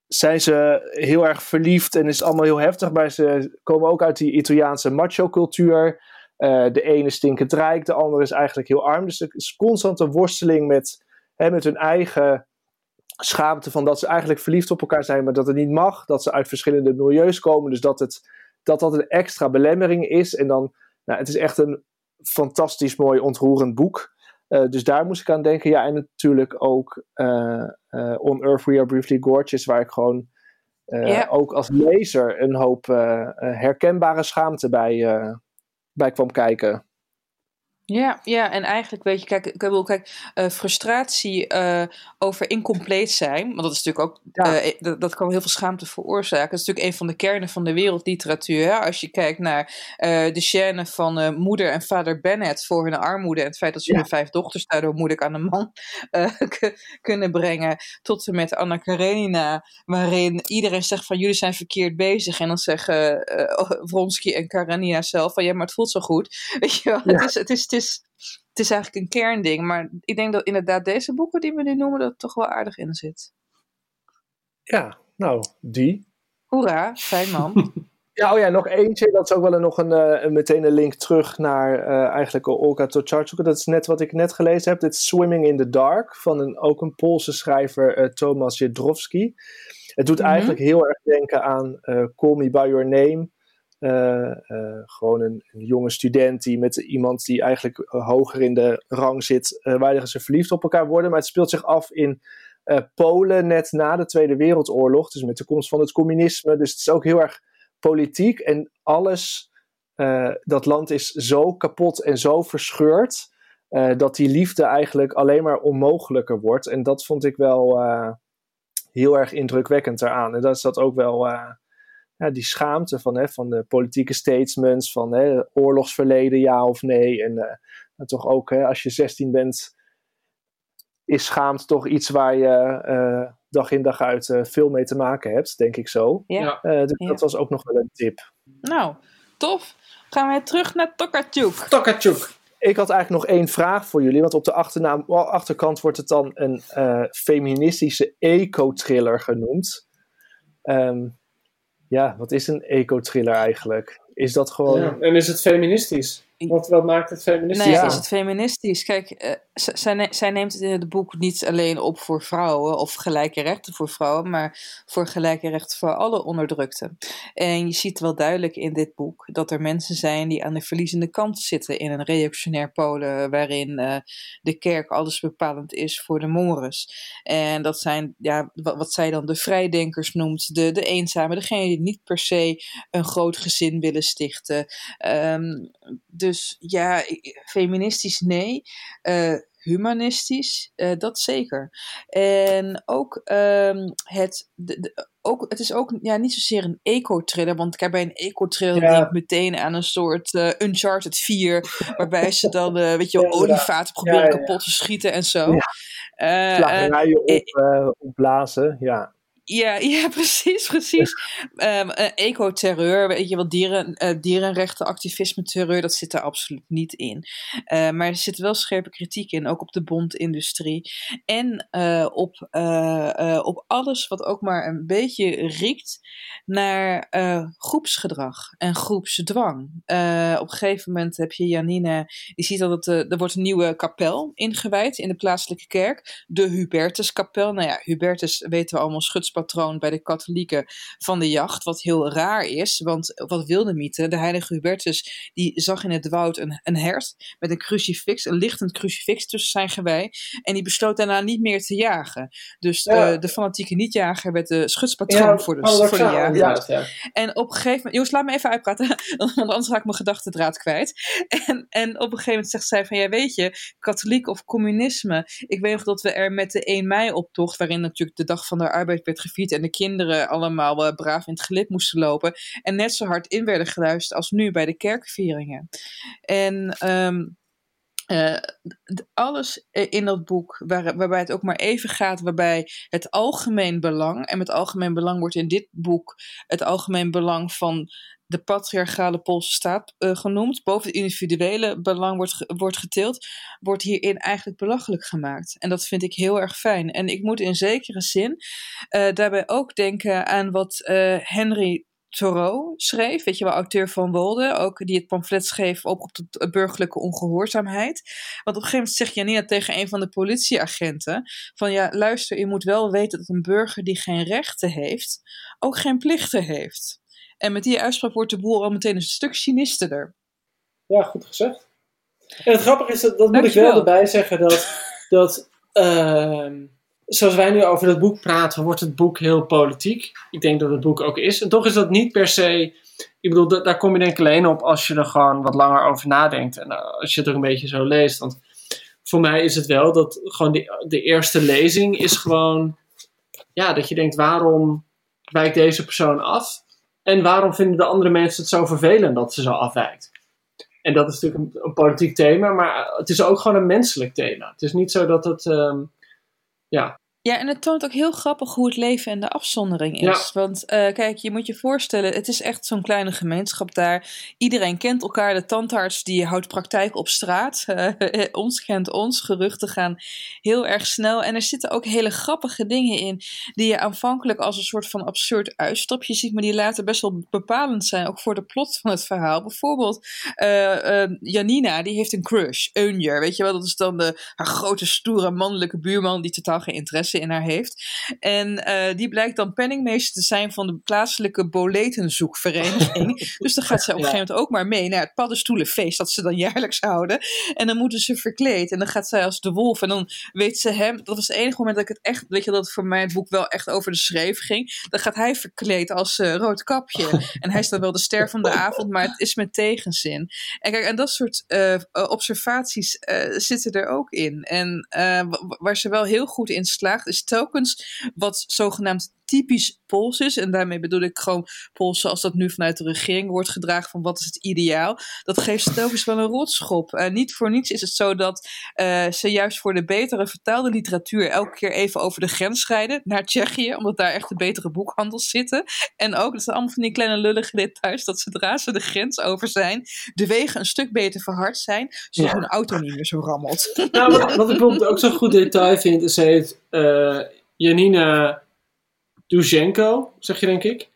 zijn ze heel erg verliefd en is het allemaal heel heftig. Maar ze komen ook uit die Italiaanse macho-cultuur. Eh, de ene stinkend rijk, de andere is eigenlijk heel arm. Dus er is constant een worsteling met, hè, met hun eigen schaamte van dat ze eigenlijk verliefd op elkaar zijn, maar dat het niet mag. Dat ze uit verschillende milieus komen. Dus dat het, dat, dat een extra belemmering is. En dan, nou, het is echt een fantastisch mooi ontroerend boek. Uh, dus daar moest ik aan denken. Ja, en natuurlijk ook uh, uh, On Earth We Are Briefly Gorgeous, waar ik gewoon yeah. ook als lezer een hoop herkenbare schaamte bij, bij kwam kijken. Ja, ja, en eigenlijk weet je, kijk, ik wil kijk, uh, frustratie uh, over incompleet zijn, want dat is natuurlijk ook, ja. uh, dat, dat, kan heel veel schaamte veroorzaken. Dat is natuurlijk een van de kernen van de wereldliteratuur. Hè? Als je kijkt naar de scène van moeder en vader Bennett voor hun armoede en het feit dat ze ja. hun vijf dochters daardoor moeilijk aan de man kunnen brengen, tot en met Anna Karenina, waarin iedereen zegt van jullie zijn verkeerd bezig en dan zeggen Vronsky en Karenina zelf van ja, maar het voelt zo goed. Weet je wel, ja. het is, het is is, het is eigenlijk een kernding. Maar ik denk dat inderdaad deze boeken die we nu noemen, dat toch wel aardig in zit. Ja, nou, die. Hoera, fijn man. ja, oh ja, nog eentje. Dat is ook wel een, nog een, een, meteen een link terug naar uh, eigenlijk Olga Tokarczuk. Dat is net wat ik net gelezen heb. Dit is Swimming in the Dark van een, ook een Poolse schrijver, uh, Thomas Jedrowski. Het doet mm -hmm. eigenlijk heel erg denken aan uh, Call Me By Your Name gewoon een, jonge student die met iemand die eigenlijk hoger in de rang zit, waar ze verliefd op elkaar worden. Maar het speelt zich af in Polen net na de Tweede Wereldoorlog, dus met de komst van het communisme. Dus het is ook heel erg politiek en alles, dat land is zo kapot en zo verscheurd, dat die liefde eigenlijk alleen maar onmogelijker wordt. En dat vond ik wel heel erg indrukwekkend eraan. En dat is dat ook wel die schaamte van, hè, van de politieke statements, van hè, oorlogsverleden ja of nee. En uh, toch ook hè, als je 16 bent, is schaamte toch iets waar je uh, dag in dag uit uh, veel mee te maken hebt, denk ik zo. Ja. dus ja. dat was ook nog wel een tip. Nou, tof. Gaan wij terug naar Tokarczuk. Tokarczuk. Ik had eigenlijk nog één vraag voor jullie, want op de achternaam, achterkant wordt het dan een feministische eco-thriller genoemd. Um, ja, wat is een eco-thriller eigenlijk? Is dat gewoon. Ja, en is het feministisch? Wat, wat maakt het feministisch? Nee, is het feministisch? Kijk, zij, zij, neemt het in het boek niet alleen op voor vrouwen of gelijke rechten voor vrouwen, maar voor gelijke rechten voor alle onderdrukten. En je ziet wel duidelijk in dit boek dat er mensen zijn die aan de verliezende kant zitten in een reactionair Polen, waarin uh, de kerk alles bepalend is voor de mores. En dat zijn, ja, wat, zij dan de vrijdenkers noemt, de, de eenzame, degene die niet per se een groot gezin willen stichten. Um, dus ja, feministisch nee. Uh, humanistisch, uh, dat zeker. En ook um, het. De, de, ook, het is ook ja, niet zozeer een eco-thriller, want kijk, bij een eco-thriller ja. denk ik meteen aan een soort uh, Uncharted 4, waarbij ze dan, uh, weet je wel, ja, olievaten proberen kapot te schieten en zo. Ja. Slagerijen op, opblazen, ja. Ja, ja, precies, precies. um, uh, ecoterreur, weet je wel, dieren, uh, dierenrechtenactivisme, terreur, dat zit er absoluut niet in. Uh, maar er zit wel scherpe kritiek in, ook op de bondindustrie. En op, op alles wat ook maar een beetje riekt naar groepsgedrag en groepsdwang. op een gegeven moment heb je Janine, die ziet dat het, er wordt een nieuwe kapel ingewijd in de plaatselijke kerk. De Hubertuskapel. Nou ja, Hubertus weten we allemaal schuts patroon bij de katholieken van de jacht. Wat heel raar is, want wat wilde mythe? De heilige Hubertus die zag in het woud een, een hert met een crucifix, een lichtend crucifix tussen zijn gewei. En die besloot daarna niet meer te jagen. Dus ja. uh, de fanatieke niet-jager werd de schutspatroon ja, voor, de, voor de jager. Ja, en op een gegeven moment, jongens, laat me even uitpraten, want anders raak ik mijn gedachtendraad kwijt. En, en op een gegeven moment zegt zij van, ja weet je, katholiek of communisme. Ik weet nog dat we er met de 1 mei optocht, waarin natuurlijk de dag van de arbeid werd en de kinderen allemaal uh, braaf in het gelid moesten lopen. En net zo hard in werden geluisterd als nu bij de kerkvieringen. En um, uh, alles in dat boek waar, waarbij het ook maar even gaat, waarbij het algemeen belang, en met algemeen belang wordt in dit boek het algemeen belang van de patriarchale Poolse staat uh, genoemd, boven het individuele belang wordt, wordt getild, wordt hierin eigenlijk belachelijk gemaakt. En dat vind ik heel erg fijn. En ik moet in zekere zin uh, daarbij ook denken aan wat uh, Henry Thoreau schreef, weet je wel, auteur van Wolde, ook die het pamflet schreef op, op de burgerlijke ongehoorzaamheid. Want op een gegeven moment zegt Janina tegen een van de politieagenten van ja, luister, je moet wel weten dat een burger die geen rechten heeft, ook geen plichten heeft. En met die uitspraak wordt de boel al meteen een stuk cynisterder. Ja, goed gezegd. En het grappige is, dat, dat moet ik wel erbij zeggen, dat, dat ehm, zoals wij nu over het boek praten, wordt het boek heel politiek. Ik denk dat het boek ook is. En toch is dat niet per se. Ik bedoel, daar kom je denk ik alleen op als je er gewoon wat langer over nadenkt. En eh, als je het ook een beetje zo leest. Want voor mij is het wel dat gewoon de, de eerste lezing is gewoon. Ja, dat je denkt, waarom wijkt deze persoon af? En waarom vinden de andere mensen het zo vervelend dat ze zo afwijkt? En dat is natuurlijk een, politiek thema, maar het is ook gewoon een menselijk thema. Het is niet zo dat het. Ehm, ja. Ja, en het toont ook heel grappig hoe het leven en de afzondering is. Want uh, kijk, je moet je voorstellen, het is echt zo'n kleine gemeenschap daar. Iedereen kent elkaar. De tandarts die houdt praktijk op straat. Uh, ons kent ons. Geruchten gaan heel erg snel. En er zitten ook hele grappige dingen in die je aanvankelijk als een soort van absurd uitstapje ziet, maar die later best wel bepalend zijn, ook voor de plot van het verhaal. Bijvoorbeeld uh, Janina, die heeft een crush, Eunjer, weet je wel, dat is dan de, haar grote, stoere, mannelijke buurman die totaal geen interesse in haar heeft. En uh, die blijkt dan penningmeester te zijn van de plaatselijke boletenzoekvereniging. dus dan gaat zij op een gegeven moment ook maar mee naar het paddenstoelenfeest dat ze dan jaarlijks houden. En dan moeten ze verkleed. En dan gaat zij als de wolf. En dan weet ze hem. Dat was het enige moment dat ik het echt. Weet je dat voor mij het boek wel echt over de schreef ging. Dan gaat hij verkleed als uh, rood kapje. en hij is dan wel de ster van de avond, maar het is met tegenzin. En kijk, en dat soort uh, observaties zitten er ook in. En waar ze wel heel goed in slaagt, is telkens wat zogenaamd typisch Pools is. En daarmee bedoel ik gewoon Pools zoals dat nu vanuit de regering wordt gedragen van wat is het ideaal. Dat geeft telkens wel een rotschop. Uh, niet voor niets is het zo dat uh, ze juist voor de betere vertaalde literatuur elke keer even over de grens scheiden naar Tsjechië. Omdat daar echt de betere boekhandels zitten. En ook, dat zijn allemaal van die kleine lullige details, dat zodra ze de grens over zijn, de wegen een stuk beter verhard zijn, zodat ja. hun auto niet meer zo rammelt. Nou, wat, wat ik bijvoorbeeld ook zo'n goed detail vind, is het uh, Janina Duzhenko, zeg je denk ik.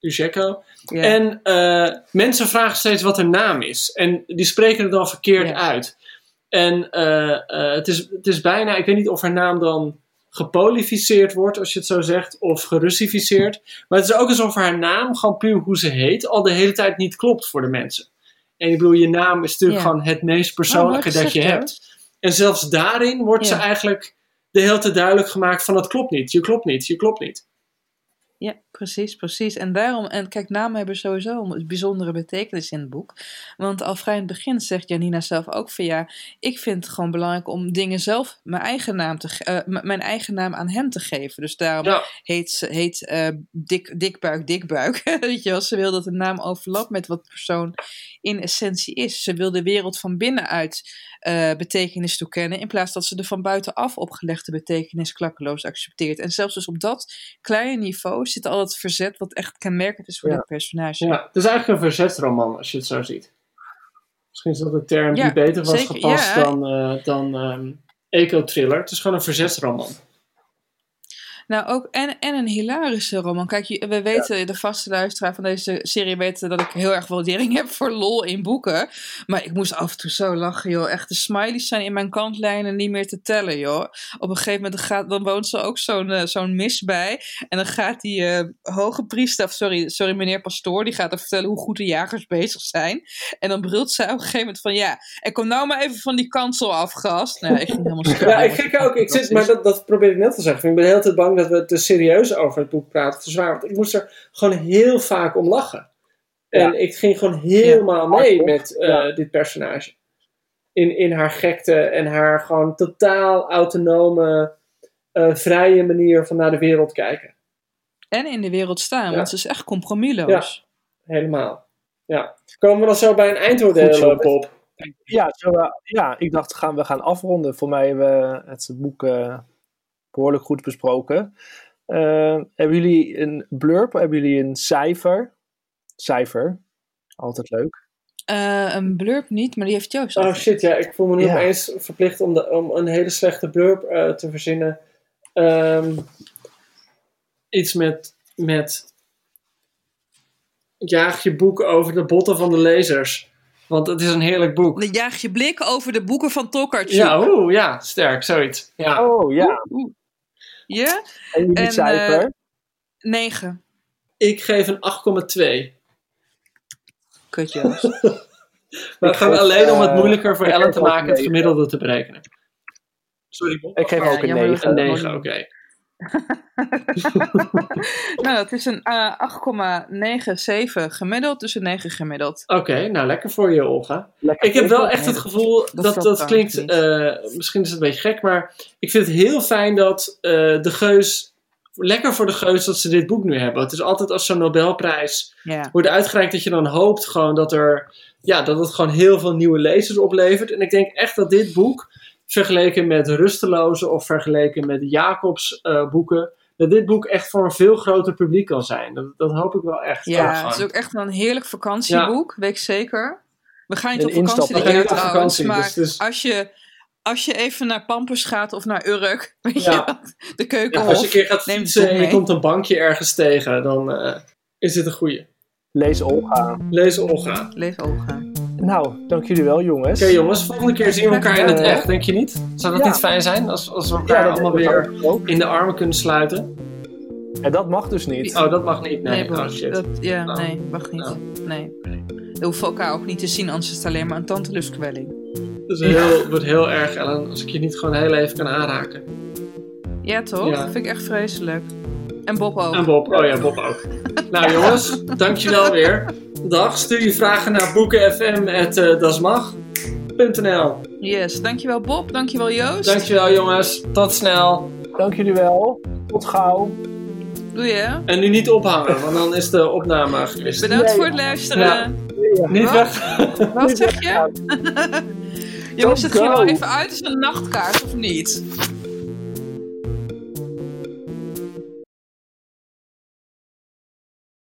Duzhenko. Yeah. En uh, mensen vragen steeds wat haar naam is. En die spreken het dan verkeerd uit. En uh, het, is, het is bijna, ik weet niet of haar naam dan gepolificeerd wordt, als je het zo zegt, of gerussificeerd. Maar het is ook alsof haar naam, gewoon puur hoe ze heet, al de hele tijd niet klopt voor de mensen. En ik bedoel, je naam is natuurlijk gewoon het meest persoonlijke oh, dat je hebt. En zelfs daarin wordt ze eigenlijk de hele tijd duidelijk gemaakt van het klopt niet, je klopt niet, je klopt niet. Ja, precies, precies. En daarom, en kijk, namen hebben sowieso een bijzondere betekenis in het boek. Want al vrij in het begin zegt Janina zelf ook van ja, ik vind het gewoon belangrijk om dingen zelf mijn eigen naam, te, uh, mijn eigen naam aan hem te geven. Dus daarom ja. heet ze heet, uh, dik, Dikbuik Dikbuik. Weet je wel, ze wil dat de naam overlapt met wat de persoon in essentie is. Ze wil de wereld van binnenuit uh, betekenis toekennen, in plaats dat ze de van buitenaf opgelegde betekenis klakkeloos accepteert. En zelfs dus op dat kleine niveau zit al het verzet wat echt kenmerkend is voor ja. dit personage. Ja, het is eigenlijk een verzetsroman als je het zo ziet. Misschien is dat een term die beter was zeker, gepast ja. dan, uh, dan um, eco-thriller. Het is gewoon een verzetsroman. Nou, ook en, en een hilarische roman. Kijk, we weten, ja. de vaste luisteraar van deze serie weten dat ik heel erg waardering heb voor lol in boeken. Maar ik moest af en toe zo lachen, joh. Echt, de smileys zijn in mijn kantlijnen niet meer te tellen, joh. Op een gegeven moment gaat, dan woont ze ook zo'n uh, zo'n mis bij. En dan gaat die uh, hoge priester, of sorry, sorry, meneer pastoor, die gaat er vertellen hoe goed de jagers bezig zijn. En dan brult zij op een gegeven moment van, ja, en kom nou maar even van die kansel af, gast. Nou, ik ging helemaal stil. Ja, ik gek ook. Ik zit, maar dat, dat probeer ik net te zeggen. Ik ben de hele tijd bang dat we te serieus over het boek praten, te zwaar. Want ik moest er gewoon heel vaak om lachen. En ja. ik ging gewoon helemaal ja. mee met uh, ja. dit personage. In, in haar gekte en haar gewoon totaal autonome, uh, vrije manier van naar de wereld kijken. En in de wereld staan, want ze is echt compromisloos. Ja, helemaal. Ja. Komen we dan zo bij een eindoordeel, Bob? Ja, zo, uh, ja, ik dacht gaan we gaan afronden. Voor mij hebben we het boek behoorlijk goed besproken. Uh, hebben jullie een blurb? Hebben jullie een cijfer? Cijfer. Altijd leuk. Uh, een blurb niet, maar die heeft Joost. Oh shit, ja. Ik voel me nu ja. opeens verplicht om, de, om een hele slechte blurb uh, te verzinnen. Um, iets met, met jaag je boek over de botten van de lezers. Want het is een heerlijk boek. Jaag je blik over de boeken van Tokarczuk. Ja, oeh, ja, sterk, zoiets. Ja. Oh ja. Ja? En jullie En, cijfer? eh, 9. Ik geef een 8,2. Kut, Joost. Maar het gaat geef, alleen om het eh, moeilijker voor Ellen te maken het gemiddelde te berekenen. Sorry, Bob. ik geef ook een jammer dat 9. Een dat 9, mooi. oké. nou, het is een eh 8,97 gemiddeld, dus een 9 gemiddeld. Oké, nou lekker voor je, Olga. Lekker Ik heb wel echt het dat- gevoel dat dat dat klinkt, eh, misschien is het een beetje gek, maar ik vind het heel fijn dat eh, de geus, lekker voor de geus dat ze dit boek nu hebben. Het is altijd als zo'n Nobelprijs wordt uitgereikt dat je dan hoopt gewoon dat er, ja, dat het gewoon heel veel nieuwe lezers oplevert. En ik denk echt dat dit boek, vergeleken met Rusteloze of vergeleken met Jacobs eh, boeken, dat dit boek echt voor een veel groter publiek kan zijn. Dat, dat hoop ik wel echt. Ja, het is ook echt een heerlijk vakantieboek, weet ik zeker. We gaan niet Een op vakantie instap- dit We gaan jaar trouwens, vakantie, maar dus het is- als, je, als je even naar Pampus gaat of naar Urk, weet Ja. je wat, de Ja, keukenhof. als je een keer gaat neem het fietsen en je komt een bankje ergens tegen, dan eh, is dit een goeie. Lees Olga. Lees Olga. Lees Olga. Nou, dank jullie wel jongens. Oké jongens, volgende keer zien we elkaar in het Eh, echt, denk je niet? Zou dat ja. niet fijn zijn als, als we elkaar dat allemaal dat weer in de armen kunnen sluiten? En dat mag dus niet. Oh, dat mag niet. Nee, Nee, oh shit. dat, ja, Oh. nee, mag niet. Oh. Nee. We hoeven elkaar ook niet te zien, anders is het alleen maar een tanteluskwelling. Het is heel, het wordt heel erg, Ellen, als ik je niet gewoon heel even kan aanraken. Ja, toch? Ja. Dat vind ik echt vreselijk. En Bob ook. En Bob, oh ja, Bob ook. nou jongens, dankjewel weer. Dag, stuur je vragen naar boekenfm.dasmag.nl Yes, dankjewel Bob, dankjewel Joost. Dankjewel jongens, tot snel. Dank jullie wel. Tot gauw. Doei hè. En nu niet ophangen, want dan is de opname gewist. Bedankt Nee. voor het luisteren. Ja. Niet Wat? weg. Wat zeg je? Jongens, het ging wel even uit als een nachtkaart, of niet?